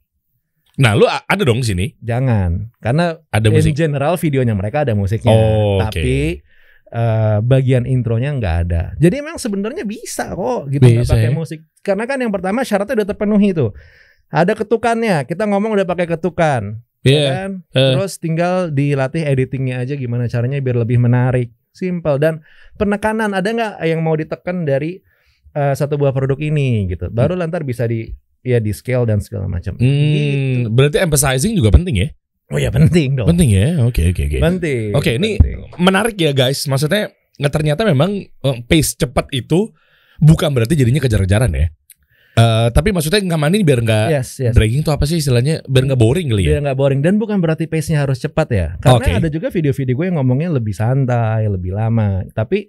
Speaker 1: Nah, lu ada dong sini.
Speaker 2: Jangan, karena
Speaker 1: Ada
Speaker 2: in
Speaker 1: musik.
Speaker 2: general videonya mereka ada musiknya,
Speaker 1: Oh,
Speaker 2: tapi eh, bagian intronya nggak ada. Jadi emang sebenarnya bisa kok gitu nggak
Speaker 1: Bisa
Speaker 2: pakai
Speaker 1: ya.
Speaker 2: musik. Karena kan yang pertama syaratnya udah terpenuhi tuh. Ada ketukannya. Kita ngomong udah pakai ketukan, ya
Speaker 1: Iya.
Speaker 2: kan?
Speaker 1: Eh.
Speaker 2: Terus tinggal dilatih editingnya aja gimana caranya biar lebih menarik, simple dan penekanan ada nggak yang mau ditekan dari eh, satu buah produk ini gitu. Baru lantar bisa di ya di scale dan segala macam. Gitu.
Speaker 1: Hmm, berarti emphasizing juga penting ya?
Speaker 2: Oh ya penting dong.
Speaker 1: Penting ya? Oke, oke, oke.
Speaker 2: Penting.
Speaker 1: Oke, ini
Speaker 2: penting.
Speaker 1: menarik ya guys. Maksudnya nggak ternyata memang eh, pace cepat itu bukan berarti jadinya kejar-kejaran ya. Eh, tapi maksudnya ngamanin biar nggak
Speaker 2: Yes, yes.
Speaker 1: dragging tuh apa sih istilahnya biar nggak boring kali ya?
Speaker 2: Biar nggak boring dan bukan berarti pace-nya harus cepat ya. Karena
Speaker 1: Oke.
Speaker 2: ada juga video-video gue yang ngomongnya lebih santai, lebih lama. Tapi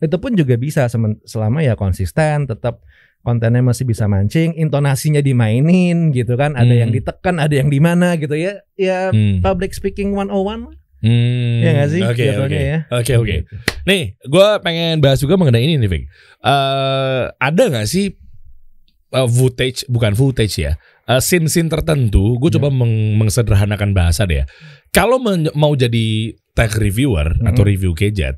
Speaker 2: itu pun juga bisa selama ya konsisten, tetap kontennya masih bisa mancing, intonasinya dimainin gitu kan. Ada
Speaker 1: Hmm.
Speaker 2: yang ditekan, ada yang di mana gitu ya. Ya
Speaker 1: Hmm.
Speaker 2: public speaking 101
Speaker 1: Hmm,
Speaker 2: ya nggak sih?
Speaker 1: Oke, oke.
Speaker 2: ya.
Speaker 1: Oke, oke. Nih, gue pengen bahas juga mengenai ini nih, Vic. Eh, ada nggak sih eh, footage, bukan footage ya, eh, scene-scene tertentu? Gue
Speaker 2: Ya.
Speaker 1: coba meng- mengsederhanakan bahasa deh. ya. Kalau mau jadi tech reviewer
Speaker 2: Mm-mm.
Speaker 1: atau review gadget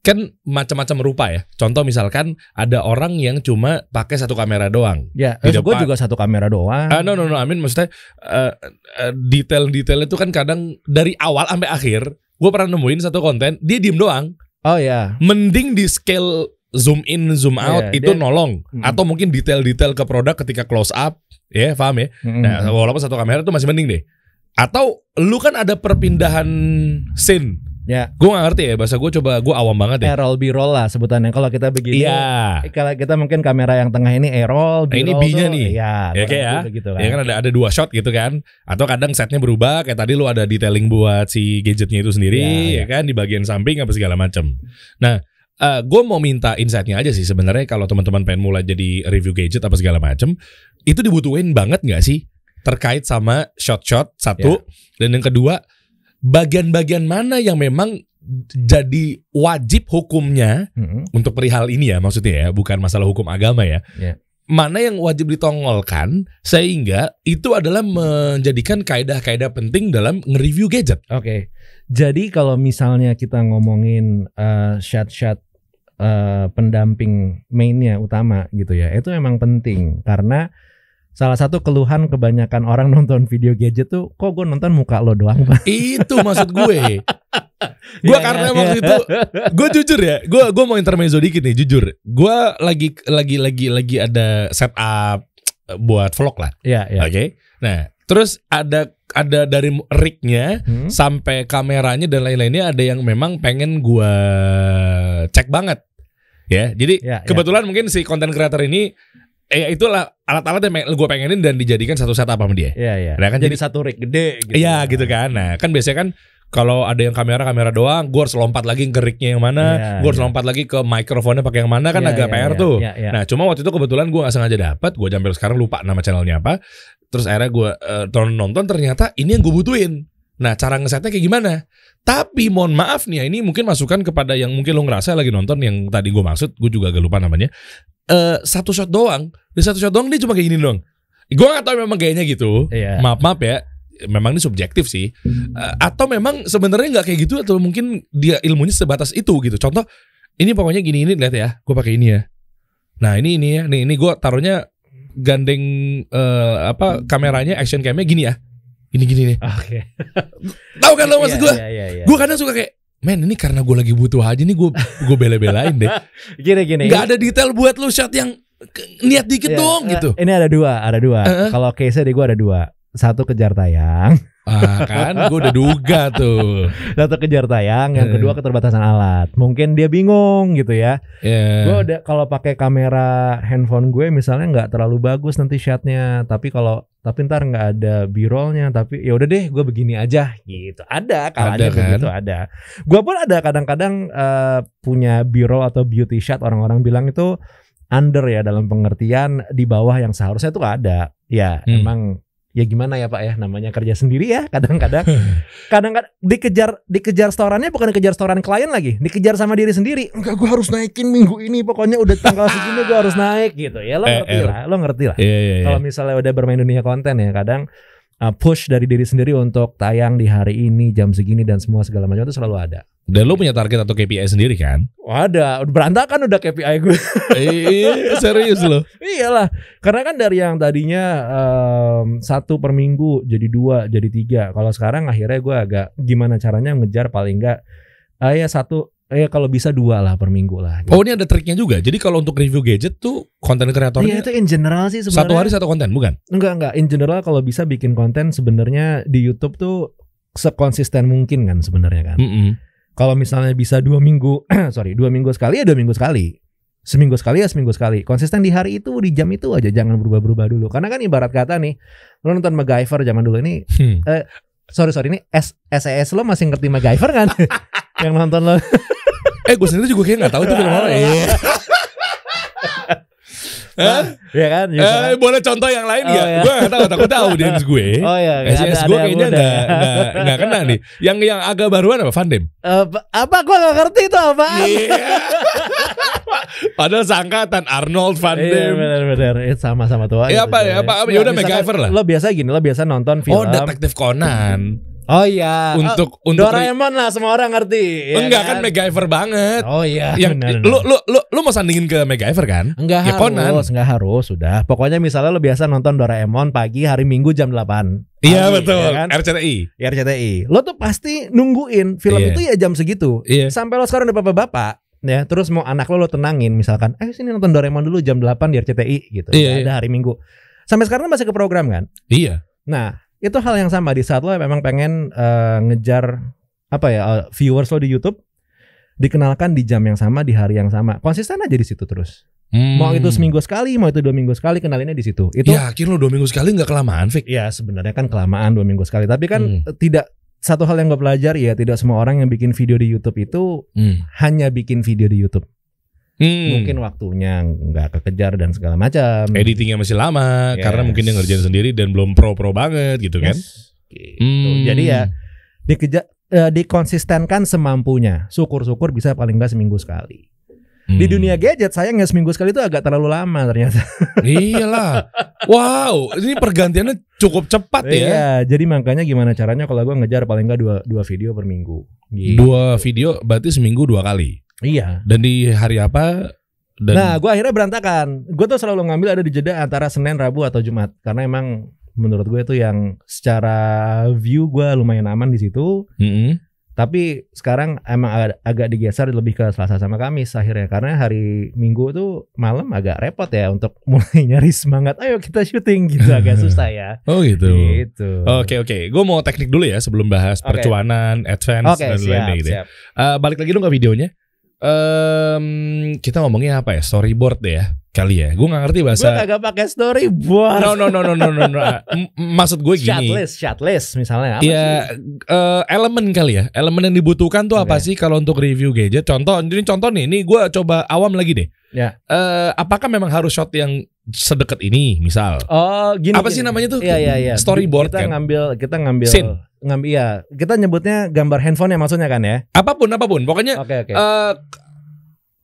Speaker 1: kan macam-macam rupa ya. Contoh misalkan ada orang yang cuma pakai satu kamera doang.
Speaker 2: Ya,
Speaker 1: Di
Speaker 2: gue juga satu kamera doang.
Speaker 1: Ah no no no, Amin maksudnya eh, eh, detail-detail itu kan kadang dari awal sampai akhir gue pernah nemuin satu konten dia diem doang.
Speaker 2: oh ya,
Speaker 1: Mending di scale zoom in zoom out
Speaker 2: Iya,
Speaker 1: itu
Speaker 2: dia-
Speaker 1: nolong
Speaker 2: Mm.
Speaker 1: atau mungkin detail-detail ke produk ketika close up ya paham ya.
Speaker 2: Mm-mm.
Speaker 1: Nah, walaupun satu kamera itu masih mending deh. Atau lu kan ada perpindahan scene.
Speaker 2: ya,
Speaker 1: Gue gak ngerti ya bahasa gue coba gue awam banget ya.
Speaker 2: A-roll B-roll lah sebutannya. Kalau kita begini,
Speaker 1: Iya.
Speaker 2: kalau kita mungkin kamera yang tengah ini A-roll,
Speaker 1: Nah, ini B-nya nih.
Speaker 2: Iya,
Speaker 1: Ya kayak ya.
Speaker 2: begitu kan.
Speaker 1: Ya kan ada ada dua shot gitu kan. Atau kadang setnya berubah kayak tadi lu ada detailing buat si gadgetnya itu sendiri
Speaker 2: Ya,
Speaker 1: ya, kan di bagian samping apa segala macam. Nah, gue mau minta insightnya aja sih sebenarnya kalau teman-teman pengen mulai jadi review gadget apa segala macam itu dibutuhin banget nggak sih terkait sama shot-shot satu dan yang kedua bagian-bagian mana yang memang jadi wajib hukumnya
Speaker 2: Mm-mm.
Speaker 1: untuk perihal ini ya maksudnya ya bukan masalah hukum agama ya.
Speaker 2: Ya.
Speaker 1: Mana yang wajib ditongolkan sehingga itu adalah menjadikan kaedah-kaedah penting dalam nge-review gadget.
Speaker 2: Oke. Jadi kalau misalnya kita ngomongin eh, shot-shot eh, pendamping mainnya utama gitu ya, itu memang penting karena salah satu keluhan kebanyakan orang *laughs* nonton video gadget tuh, kok gue nonton muka lo doang, Bang?
Speaker 1: Itu maksud gue. *laughs* Gue
Speaker 2: Iya,
Speaker 1: karena
Speaker 2: iya,
Speaker 1: waktu
Speaker 2: iya.
Speaker 1: itu *laughs* gue jujur ya, gue gue mau intermezzo dikit nih jujur. Gue lagi lagi lagi lagi ada setup buat vlog lah,
Speaker 2: Iya, iya.
Speaker 1: oke? Nah, terus ada ada dari rignya
Speaker 2: Hmm?
Speaker 1: sampai kameranya dan lain-lainnya ada yang memang pengen gua cek banget ya jadi
Speaker 2: Ya, ya.
Speaker 1: kebetulan mungkin si konten creator ini eh itulah alat-alat yang gue pengenin dan dijadikan satu setup sama dia
Speaker 2: Iya, iya.
Speaker 1: Nah, kan
Speaker 2: jadi,
Speaker 1: jadi-
Speaker 2: satu rig gede gitu.
Speaker 1: iya gitu kan nah kan biasanya kan kalau ada yang kamera kamera doang, gue harus lompat lagi ke rignya yang mana,
Speaker 2: Iya,
Speaker 1: gue harus
Speaker 2: iya.
Speaker 1: lompat lagi ke mikrofonnya pakai yang mana kan
Speaker 2: Iya,
Speaker 1: agak
Speaker 2: iya,
Speaker 1: PR
Speaker 2: iya,
Speaker 1: tuh.
Speaker 2: iya, iya.
Speaker 1: Nah cuma waktu itu kebetulan gue gak sengaja dapat, gue sampai sekarang lupa nama channelnya apa. Terus akhirnya gue uh, nonton ternyata ini yang gue butuhin. Nah cara ngesetnya kayak gimana? Tapi mohon maaf nih ya, ini mungkin masukan kepada yang mungkin lo ngerasa lagi nonton yang tadi gue maksud, gue juga agak lupa namanya. Eh satu shot doang, di satu shot doang dia cuma kayak gini doang. Gue gak tahu memang gayanya gitu.
Speaker 2: Iya.
Speaker 1: Maaf maaf ya, memang ini subjektif sih. Eh, atau memang sebenarnya nggak kayak gitu atau mungkin dia ilmunya sebatas itu gitu. Contoh, ini pokoknya gini ini lihat ya, gue pakai ini ya. Nah ini ini ya, nih ini gue taruhnya gandeng eh, apa kameranya action camnya gini ya, gini gini nih.
Speaker 2: Oke. *laughs*
Speaker 1: Tahu kan lo maksud
Speaker 2: Iya,
Speaker 1: gue?
Speaker 2: Iya, iya, iya.
Speaker 1: Gue kadang suka kayak, men ini karena gue lagi butuh aja nih gue gue bela-belain deh. *laughs*
Speaker 2: Gini gini.
Speaker 1: Nggak ada detail buat lu shot yang niat dikit
Speaker 2: Iya,
Speaker 1: dong
Speaker 2: eh,
Speaker 1: gitu.
Speaker 2: Ini ada dua, ada dua.
Speaker 1: Heeh.
Speaker 2: Kalau case di gua ada dua. Satu kejar tayang,
Speaker 1: Ah kan, gue udah duga tuh.
Speaker 2: satu kejar tayang, yang
Speaker 1: Eh.
Speaker 2: kedua keterbatasan alat. Mungkin dia bingung gitu ya.
Speaker 1: Ya.
Speaker 2: Gue udah kalau pakai kamera handphone gue misalnya nggak terlalu bagus nanti shotnya, tapi kalau tapi ntar nggak ada b-rollnya, tapi ya udah deh gue begini aja gitu. Ada kalanya
Speaker 1: Ada kan?
Speaker 2: begitu ada. Gue pun ada kadang-kadang eh, punya b-roll atau beauty shot orang-orang bilang itu under ya dalam pengertian di bawah yang seharusnya tuh ada. Ya
Speaker 1: Hmm.
Speaker 2: emang ya gimana ya Pak ya? Namanya kerja sendiri ya kadang-kadang. *laughs* Kadang-kadang dikejar dikejar storannya bukan dikejar storan klien lagi. Dikejar sama diri sendiri. Enggak gue harus naikin minggu ini pokoknya udah tanggal segini gue harus naik gitu. Ya lo *laughs* ngerti
Speaker 1: er.
Speaker 2: lah lo ngerti lah.
Speaker 1: Iya iya iya.
Speaker 2: kalau misalnya udah bermain dunia konten ya kadang uh, push dari diri sendiri untuk tayang di hari ini jam segini dan semua segala macam itu selalu ada
Speaker 1: Dan lu punya target atau KPI sendiri kan?
Speaker 2: ada berantakan udah KPI gue
Speaker 1: Iya serius lo.
Speaker 2: Iyalah, karena kan dari yang tadinya em, satu per minggu jadi dua, jadi tiga. Kalau sekarang akhirnya gue agak gimana caranya ngejar paling enggak, ah ya satu, eh kalau bisa dua lah per minggu lah. gitu.
Speaker 1: Oh ini ada triknya juga. Jadi kalau untuk review gadget tuh konten
Speaker 2: Iya
Speaker 1: kreatornya
Speaker 2: itu in general sih sebenarnya.
Speaker 1: satu hari satu konten bukan?
Speaker 2: Enggak enggak, in general kalau bisa bikin konten sebenarnya di YouTube tuh sekonsisten mungkin kan sebenarnya kan.
Speaker 1: Mm-mm.
Speaker 2: Kalau misalnya bisa dua minggu, *clears throat* sorry dua minggu sekali ya dua minggu sekali. Seminggu sekali ya seminggu sekali. Konsisten di hari itu di jam itu aja jangan berubah-berubah dulu. Karena kan ibarat kata nih, lo nonton MacGyver zaman dulu ini,
Speaker 1: Hmm.
Speaker 2: sorry sorry ini S SES lo masih ngerti MacGyver kan? *laughs* Yang nonton lo. *laughs*
Speaker 1: Eh gue sendiri juga kayak nggak tahu itu film apa. Iya. Hah?
Speaker 2: ya kan? Ya kan?
Speaker 1: Eh, boleh contoh yang lain
Speaker 2: Oh, iya.
Speaker 1: Gue nggak tahu. Takut tahu audiens gue. *laughs*
Speaker 2: Oh iya, ada
Speaker 1: gue kayaknya nggak nggak nggak kena nih. Yang yang agak baruan apa Van Dem?
Speaker 2: Eh, apa gua gak ngerti itu apa?
Speaker 1: Iya. Padahal sangkatan Arnold Van
Speaker 2: Iya
Speaker 1: Dem.
Speaker 2: benar-benar Eh, sama-sama tua. Gitu,
Speaker 1: apa ya, apa- yaudah
Speaker 2: misalkan
Speaker 1: MacGyver lah.
Speaker 2: Lo biasa gini, lo biasa nonton film.
Speaker 1: Oh detektif Conan.
Speaker 2: Oh iya.
Speaker 1: untuk
Speaker 2: Oh,
Speaker 1: untuk
Speaker 2: Doraemon lah semua orang ngerti. ya
Speaker 1: enggak kan MacGyver banget.
Speaker 2: Oh iya.
Speaker 1: yang
Speaker 2: benar,
Speaker 1: lu,
Speaker 2: benar.
Speaker 1: lu lu lu mau sandingin ke MacGyver kan?
Speaker 2: Enggak
Speaker 1: Ya, Conan.
Speaker 2: harus, enggak harus, sudah. Pokoknya misalnya lo biasa nonton Doraemon pagi hari Minggu jam 8.
Speaker 1: Iya
Speaker 2: Pagi,
Speaker 1: betul.
Speaker 2: ya kan?
Speaker 1: RCTI.
Speaker 2: Di RCTI. Lo tuh pasti nungguin film
Speaker 1: Iya.
Speaker 2: itu ya jam segitu.
Speaker 1: Iya.
Speaker 2: Sampai lo sekarang udah bapak-bapak ya, terus mau anak lo lo tenangin misalkan, eh sini nonton Doraemon dulu jam 8 di RCTI gitu.
Speaker 1: Iya,
Speaker 2: Ada hari Minggu. Sampai sekarang masih ke program kan?
Speaker 1: Iya.
Speaker 2: Nah, itu hal yang sama di saat lo memang pengen eh, ngejar apa ya eh, viewers lo di YouTube dikenalkan di jam yang sama di hari yang sama. Konsisten aja di situ terus. Mau
Speaker 1: Hmm.
Speaker 2: itu seminggu sekali, mau itu dua minggu sekali kenalinnya di situ. Itu ya,
Speaker 1: Yakin lu dua minggu sekali nggak kelamaan, Fik?
Speaker 2: sebenarnya kan kelamaan dua minggu sekali. Tapi kan
Speaker 1: Hmm.
Speaker 2: tidak satu hal yang gue pelajari ya, tidak semua orang yang bikin video di YouTube itu
Speaker 1: Hmm.
Speaker 2: hanya bikin video di YouTube.
Speaker 1: Hmm.
Speaker 2: Mungkin waktunya nggak kekejar dan segala macam.
Speaker 1: editingnya masih lama
Speaker 2: Yes.
Speaker 1: karena mungkin dia ngerjain sendiri dan belum pro-pro banget gitu kan.
Speaker 2: Yes. Gitu.
Speaker 1: Hmm.
Speaker 2: Jadi ya dikejar eh, dikonsistenkan semampunya. Syukur-syukur bisa paling nggak seminggu sekali.
Speaker 1: Hmm.
Speaker 2: Di dunia gadget sayangnya seminggu sekali itu agak terlalu lama ternyata. *laughs*
Speaker 1: Iyalah. Wow, ini pergantiannya cukup cepat ya.
Speaker 2: Iya, jadi makanya gimana caranya kalau gue ngejar paling nggak dua dua video per minggu. Gitu.
Speaker 1: Dua video berarti seminggu dua kali.
Speaker 2: Iya.
Speaker 1: Dan di hari apa? Dan
Speaker 2: Nah, gue akhirnya berantakan. Gue tuh selalu ngambil ada di jeda antara Senin, Rabu atau Jumat karena emang menurut gue itu yang secara view gue lumayan aman di situ.
Speaker 1: Mm-mm.
Speaker 2: Tapi sekarang emang agak, agak digeser lebih ke Selasa sama Kamis akhirnya karena hari Minggu tuh malam agak repot ya untuk *laughs* mulai nyari semangat. Ayo kita syuting gitu agak susah ya.
Speaker 1: Oh gitu.
Speaker 2: Gitu.
Speaker 1: Oke oke, gue mau teknik dulu ya sebelum bahas
Speaker 2: Oke.
Speaker 1: percuanan, advance
Speaker 2: Oke,
Speaker 1: dan lain-lain gitu. ya. Eh, balik lagi dong ke videonya. Em, kita ngomongnya apa ya? Storyboard deh ya kali ya. Gue nggak ngerti
Speaker 2: Gue
Speaker 1: bahasa.
Speaker 2: kagak pakai storyboard.
Speaker 1: No no no no no no. no. *laughs* Maksud gue gini.
Speaker 2: Shotlist, shotlist misalnya apa
Speaker 1: Ya
Speaker 2: sih?
Speaker 1: eh, elemen kali ya. Elemen yang dibutuhkan tuh apa
Speaker 2: Oke.
Speaker 1: sih kalau untuk review gadget? Contoh, ini contoh nih. Ini gue coba awam lagi deh.
Speaker 2: Ya.
Speaker 1: Eh, apakah memang harus shot yang sedekat ini, misal?
Speaker 2: Oh, gini.
Speaker 1: Apa
Speaker 2: gini.
Speaker 1: sih namanya tuh?
Speaker 2: Iya iya iya.
Speaker 1: Storyboard
Speaker 2: kita
Speaker 1: kan?
Speaker 2: ngambil kita ngambil
Speaker 1: Scene.
Speaker 2: Ngambil iya. Kita nyebutnya gambar handphone ya maksudnya kan ya?
Speaker 1: Apa pun apa pun. Pokoknya
Speaker 2: Oke oke.
Speaker 1: eh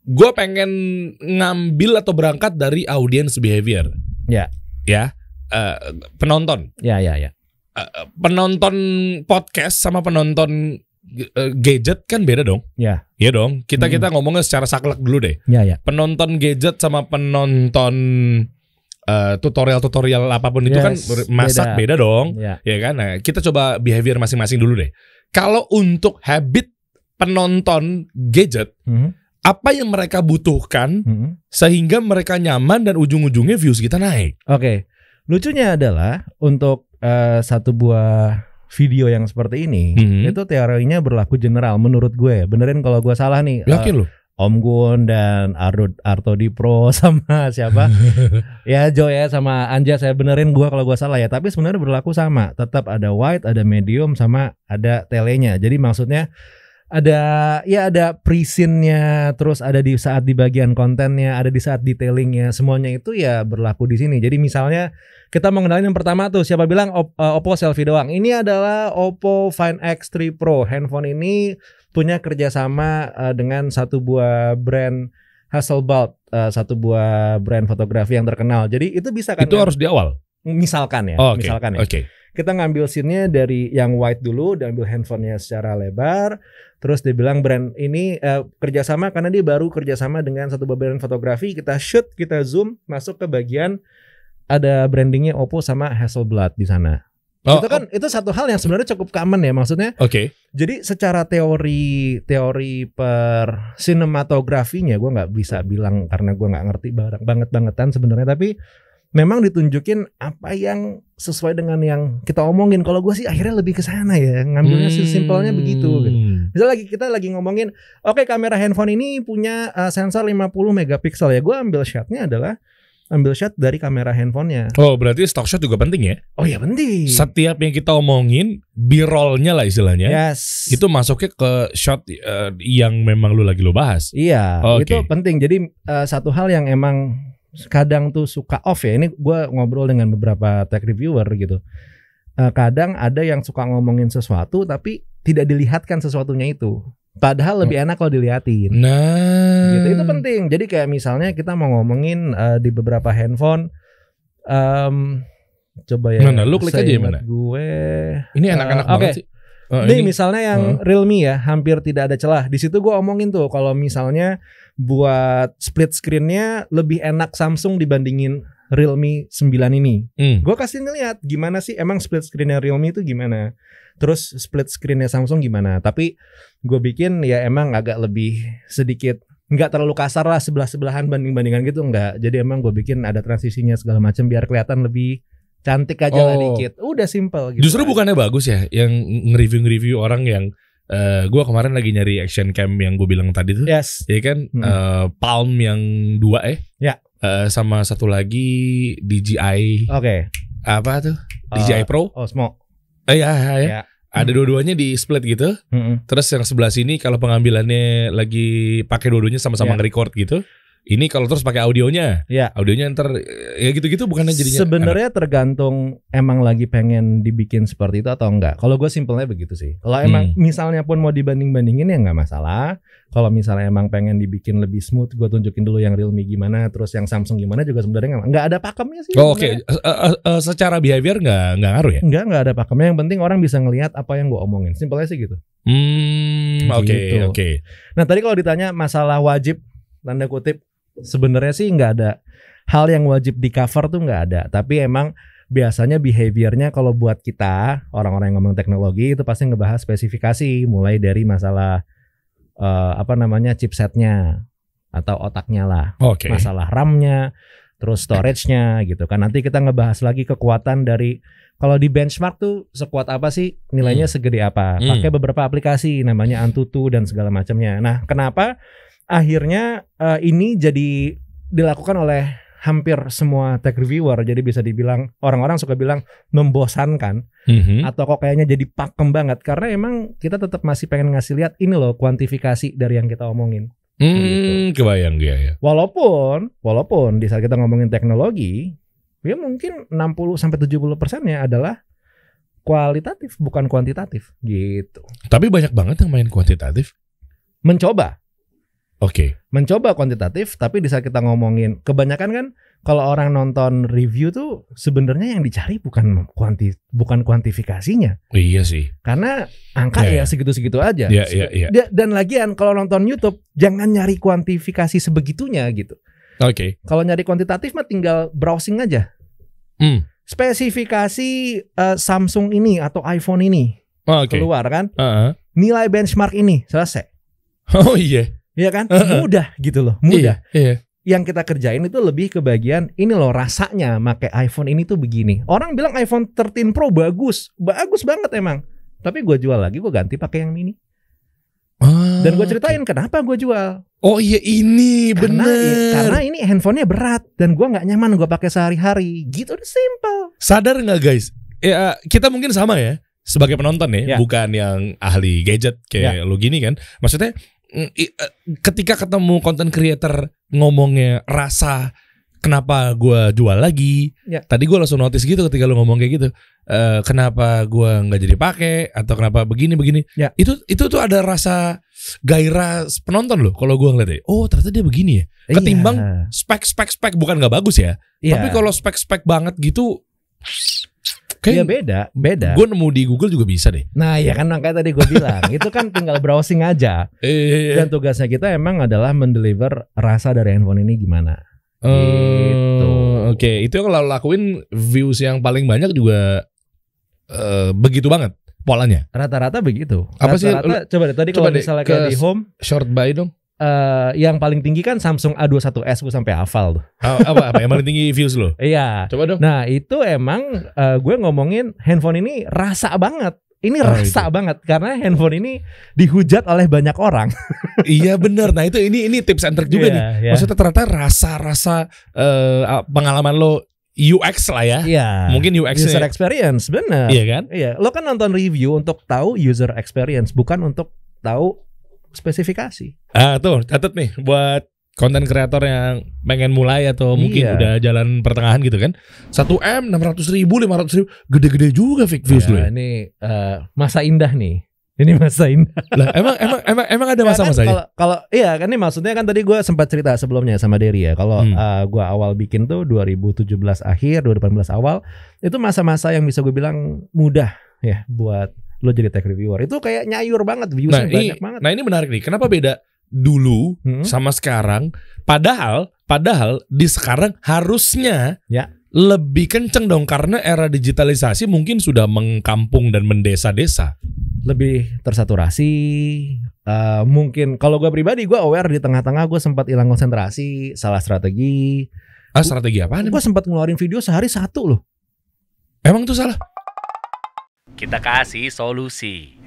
Speaker 1: gue pengen ngambil atau berangkat dari audience behavior.
Speaker 2: Ya.
Speaker 1: Ya. Eh, penonton.
Speaker 2: Ya ya ya.
Speaker 1: Eh, penonton podcast sama penonton gadget kan beda dong.
Speaker 2: Ya.
Speaker 1: Iya dong. Kita
Speaker 2: Hmm.
Speaker 1: kita ngomongnya secara saklek dulu deh.
Speaker 2: Ya ya.
Speaker 1: Penonton gadget sama penonton eh, tutorial-tutorial apa pun itu
Speaker 2: Yes,
Speaker 1: kan ber- masak beda, dong.
Speaker 2: Ya.
Speaker 1: Ya kan? Nah, kita coba behavior masing-masing dulu deh. Kalau untuk habit penonton gadget,
Speaker 2: Mhm,
Speaker 1: apa yang mereka butuhkan
Speaker 2: mhm.
Speaker 1: sehingga mereka nyaman dan ujung-ujungnya views kita naik.
Speaker 2: Oke. Lucunya adalah untuk eh, satu buah video yang seperti ini
Speaker 1: Mhm.
Speaker 2: itu teorinya berlaku general menurut gue. Benerin kalau gue salah nih. Eh,
Speaker 1: Yakin loh?
Speaker 2: Om Gun dan Ardo Arto di Pro *laughs* sama siapa? *laughs* ya Jo ya sama Anja saya benerin gua kalau gua salah ya. Tapi sebenarnya berlaku sama. Tetap ada wide, ada medium sama ada telenya. Jadi maksudnya ada ya ada pre-scene-nya, terus ada di saat di bagian kontennya, ada di saat detailingnya, semuanya itu ya berlaku di sini. Jadi misalnya kita mau kenalin yang pertama tuh siapa bilang eh, Oppo selfie doang. Ini adalah Oppo Find X3 Pro. Handphone ini punya kerjasama eh, dengan satu buah brand Hasselblad, eh, satu buah brand fotografi yang terkenal. Jadi itu bisa kan?
Speaker 1: Itu harus di awal.
Speaker 2: misalkan ya,
Speaker 1: Oh, Oke.
Speaker 2: misalkan ya.
Speaker 1: Oke.
Speaker 2: Kita ngambil scene-nya dari yang white dulu, dan ambil handphonenya secara lebar. Terus dia bilang brand ini eh, kerjasama karena dia baru kerjasama dengan satu buah brand fotografi. Kita shoot, kita zoom, masuk ke bagian ada brandingnya Oppo sama Hasselblad di sana.
Speaker 1: Oh,
Speaker 2: itu kan itu satu hal yang sebenarnya cukup common ya maksudnya.
Speaker 1: Oke.
Speaker 2: Jadi secara teori teori per sinematografinya gue nggak bisa bilang karena gue nggak ngerti banget banget bangetan sebenarnya tapi memang ditunjukin apa yang sesuai dengan yang kita omongin. Kalau gue sih akhirnya lebih ke sana ya ngambilnya sih simpelnya begitu. Gitu.
Speaker 1: Hmm.
Speaker 2: Misal lagi kita lagi ngomongin, oke kamera handphone ini punya uh, sensor 50 megapiksel ya. Gue ambil shotnya adalah ambil shot dari kamera handphonenya.
Speaker 1: Oh, berarti stock shot juga penting ya?
Speaker 2: Oh ya penting.
Speaker 1: Setiap yang kita omongin, B-roll-nya lah istilahnya.
Speaker 2: Yes.
Speaker 1: Itu masuknya ke shot eh, yang memang lu lagi lu bahas.
Speaker 2: Iya,
Speaker 1: Oke.
Speaker 2: itu penting. Jadi uh, satu hal yang emang kadang tuh suka off ya. Ini gue ngobrol dengan beberapa tech reviewer gitu. Uh, kadang ada yang suka ngomongin sesuatu tapi tidak dilihatkan sesuatunya itu. Padahal lebih enak kalau diliatin.
Speaker 1: Nah,
Speaker 2: Gitu. Itu penting. Jadi kayak misalnya kita mau ngomongin uh, di beberapa handphone. um, coba ya.
Speaker 1: Mana? Lu klik aja mana?
Speaker 2: Gue.
Speaker 1: Ini enak-enak
Speaker 2: Eh,
Speaker 1: banget
Speaker 2: oke.
Speaker 1: sih. Oh,
Speaker 2: Nih
Speaker 1: ini-
Speaker 2: misalnya yang Realme ya hampir tidak ada celah. Di situ gue omongin tuh kalau misalnya buat split screennya lebih enak Samsung dibandingin Realme 9 ini.
Speaker 1: Hmm.
Speaker 2: Gue kasih ngeliat gimana sih emang split screennya Realme itu gimana. Terus split screennya Samsung gimana. Tapi gue bikin ya emang agak lebih sedikit nggak terlalu kasar lah sebelah sebelahan banding bandingan gitu nggak. Jadi emang gue bikin ada transisinya segala macam biar kelihatan lebih cantik aja lah
Speaker 1: Oh.
Speaker 2: dikit. Udah simple gitu.
Speaker 1: Justru bukannya bagus ya yang nge-review-nge-review orang yang eh gua kemarin lagi nyari action cam yang gue bilang tadi tuh.
Speaker 2: Yes.
Speaker 1: Ya kan
Speaker 2: Hmm.
Speaker 1: eh, Palm yang dua eh.
Speaker 2: Ya.
Speaker 1: Eh, sama satu lagi DJI
Speaker 2: Oke.
Speaker 1: apa tuh?
Speaker 2: Eh,
Speaker 1: DJI Pro.
Speaker 2: Osmo.
Speaker 1: Eh ya, ya, ya.
Speaker 2: Ya.
Speaker 1: Ada dua-duanya di split gitu.
Speaker 2: Mm-mm.
Speaker 1: Terus yang sebelah sini kalau pengambilannya lagi pakai dua-duanya sama-sama
Speaker 2: Ya.
Speaker 1: nge-record gitu. Ini kalau terus pakai audionya.
Speaker 2: Ya.
Speaker 1: Audionya ntar ya gitu-gitu bukannya jadinya
Speaker 2: Sebenarnya tergantung emang lagi pengen dibikin seperti itu atau enggak. Kalau gue simpelnya begitu sih. Kalau emang
Speaker 1: Hmm.
Speaker 2: misalnya pun mau dibanding-bandingin ya nggak masalah. Kalau misalnya emang pengen dibikin lebih smooth, gue tunjukin dulu yang Realme gimana, terus yang Samsung gimana juga sebenarnya nggak- nggak ada pakemnya sih.
Speaker 1: Oh, Oke,
Speaker 2: sebenarnya.
Speaker 1: Eh, eh, eh, secara behavior nggak nggak ngaruh ya?
Speaker 2: Enggak, enggak ada pakemnya. Yang penting orang bisa ngelihat apa yang gue omongin. Simpelnya sih gitu.
Speaker 1: Hmm, oke
Speaker 2: Gitu.
Speaker 1: oke.
Speaker 2: Nah tadi kalau ditanya masalah wajib tanda kutip sebenarnya sih nggak ada hal yang wajib di cover tuh nggak ada. Tapi emang biasanya behaviornya kalau buat kita orang-orang yang ngomong teknologi itu pasti ngebahas spesifikasi mulai dari masalah eh, apa namanya chipsetnya atau otaknya lah,
Speaker 1: Oke.
Speaker 2: masalah RAM-nya, terus storage-nya gitu kan. Nanti kita ngebahas lagi kekuatan dari kalau di benchmark tuh sekuat apa sih nilainya segede apa?
Speaker 1: Hmm.
Speaker 2: Pakai beberapa aplikasi namanya Antutu dan segala macamnya. Nah, kenapa akhirnya eh, ini jadi dilakukan oleh hampir semua tech reviewer. Jadi bisa dibilang orang-orang suka bilang membosankan
Speaker 1: Mhm.
Speaker 2: atau kok kayaknya jadi pakem banget karena emang kita tetap masih pengen ngasih lihat ini loh kuantifikasi dari yang kita omongin.
Speaker 1: Hmm, kebayang dia ya.
Speaker 2: Walaupun walaupun di saat kita ngomongin teknologi, ya mungkin 60 sampai 70 persennya adalah kualitatif bukan kuantitatif gitu.
Speaker 1: Tapi banyak banget yang main kuantitatif.
Speaker 2: Mencoba,
Speaker 1: Oke.
Speaker 2: mencoba kuantitatif, tapi di saat kita ngomongin kebanyakan kan kalau orang nonton review tuh sebenarnya yang dicari bukan kuanti bukan kuantifikasinya.
Speaker 1: Iya sih.
Speaker 2: Karena angka
Speaker 1: Iya,
Speaker 2: ya
Speaker 1: iya.
Speaker 2: segitu-segitu aja.
Speaker 1: Iya, iya, iya.
Speaker 2: Da- Dan lagian kalau nonton YouTube jangan nyari kuantifikasi sebegitunya gitu.
Speaker 1: Oke.
Speaker 2: Kalau nyari kuantitatif mah tinggal browsing aja.
Speaker 1: Hmm.
Speaker 2: Spesifikasi eh, Samsung ini atau iPhone ini
Speaker 1: Oke.
Speaker 2: keluar kan,
Speaker 1: Heeh.
Speaker 2: nilai benchmark ini selesai.
Speaker 1: Oh iya.
Speaker 2: Iya kan?
Speaker 1: Heeh.
Speaker 2: Mudah gitu loh, mudah.
Speaker 1: Iya. iya.
Speaker 2: Yang kita kerjain itu lebih ke bagian ini loh rasanya pakai iPhone ini tuh begini. Orang bilang iPhone 13 Pro bagus, bagus banget emang. Tapi gue jual lagi, gue ganti pakai yang mini.
Speaker 1: Ah,
Speaker 2: Dan gue ceritain kenapa gue jual.
Speaker 1: Oh iya ini
Speaker 2: Karena,
Speaker 1: bener.
Speaker 2: karena ini handphonenya berat dan gue nggak nyaman gue pakai sehari-hari. Gitu udah simple.
Speaker 1: Sadar nggak guys? Ya kita mungkin sama ya sebagai penonton ya,
Speaker 2: Ya.
Speaker 1: bukan yang ahli gadget kayak lo gini kan. Maksudnya ketika ketemu konten creator ngomongnya rasa kenapa gua jual lagi?
Speaker 2: Ya.
Speaker 1: Tadi gua langsung notice gitu ketika lo ngomong kayak gitu. Eh, kenapa gua nggak jadi pakai atau kenapa begini begini?
Speaker 2: Ya.
Speaker 1: Itu itu tuh ada rasa gairah penonton loh kalau gua ngeliat Oh ternyata dia begini ya. Ketimbang
Speaker 2: Iya.
Speaker 1: Spek spek spek bukan nggak bagus ya.
Speaker 2: Iya.
Speaker 1: Tapi kalau spek spek banget gitu,
Speaker 2: Iya
Speaker 1: kayak
Speaker 2: beda, beda.
Speaker 1: gue nemu di Google juga bisa deh.
Speaker 2: Nah ya kan makanya tadi gue bilang *laughs* itu kan tinggal browsing aja.
Speaker 1: Eh,
Speaker 2: Dan tugasnya kita emang adalah mendeliver rasa dari handphone ini gimana.
Speaker 1: eh,
Speaker 2: gitu.
Speaker 1: Oke, itu yang kalau lakuin views yang paling banyak juga eh, begitu banget polanya.
Speaker 2: Rata-rata begitu.
Speaker 1: Apa sih,
Speaker 2: Rata-rata, coba deh tadi kalau misalnya kayak di home,
Speaker 1: Short buy dong.
Speaker 2: Eh, yang paling tinggi kan Samsung A21s gue sampai hafal tuh.
Speaker 1: Ah, *laughs* apa apa yang paling tinggi views lo?
Speaker 2: Iya.
Speaker 1: Coba dong.
Speaker 2: Nah itu emang eh, gue ngomongin handphone ini rasa banget. Ini
Speaker 1: Oh,
Speaker 2: rasa banget karena handphone ini dihujat oleh banyak orang. *laughs*
Speaker 1: iya bener. Nah itu ini ini tips and trick juga
Speaker 2: Iya,
Speaker 1: nih.
Speaker 2: iya.
Speaker 1: Maksudnya ternyata rasa-rasa eh, pengalaman lo UX lah ya.
Speaker 2: Iya.
Speaker 1: Mungkin UX
Speaker 2: user
Speaker 1: -nya,
Speaker 2: experience bener.
Speaker 1: Iya kan?
Speaker 2: Iya, lo kan nonton review untuk tahu user experience, bukan untuk tahu spesifikasi.
Speaker 1: Ah tuh catat nih buat konten kreator yang pengen mulai atau mungkin
Speaker 2: Iya.
Speaker 1: udah jalan pertengahan gitu kan. 1 M 600 ribu 500 ribu gede-gede juga fake views lu
Speaker 2: Ya,
Speaker 1: ya.
Speaker 2: ini eh, masa indah nih. Ini masa indah.
Speaker 1: Lah emang emang emang emang ada
Speaker 2: Ya kan,
Speaker 1: masa-masanya.
Speaker 2: Kalau kalau iya kan ini maksudnya kan tadi gue sempat cerita sebelumnya sama Derry ya. Kalau
Speaker 1: Hmm.
Speaker 2: eh, gue awal bikin tuh 2017 akhir, 2018 awal itu masa-masa yang bisa gue bilang mudah ya buat lo jadi tech reviewer. Itu kayak nyayur banget
Speaker 1: Nah,
Speaker 2: viewsnya
Speaker 1: ini,
Speaker 2: banyak banget.
Speaker 1: nah ini menarik nih. Kenapa beda dulu
Speaker 2: Hmm.
Speaker 1: sama sekarang? Padahal, padahal di sekarang harusnya
Speaker 2: Ya.
Speaker 1: lebih kenceng dong karena era digitalisasi mungkin sudah mengkampung dan mendesa-desa.
Speaker 2: Lebih tersaturasi. Eh, mungkin kalau gue pribadi gue aware di tengah-tengah gue sempat hilang konsentrasi, salah strategi.
Speaker 1: Ah strategi apa?
Speaker 2: Gue sempat ngeluarin video sehari satu loh.
Speaker 1: Emang tuh salah?
Speaker 3: Kita kasih solusi.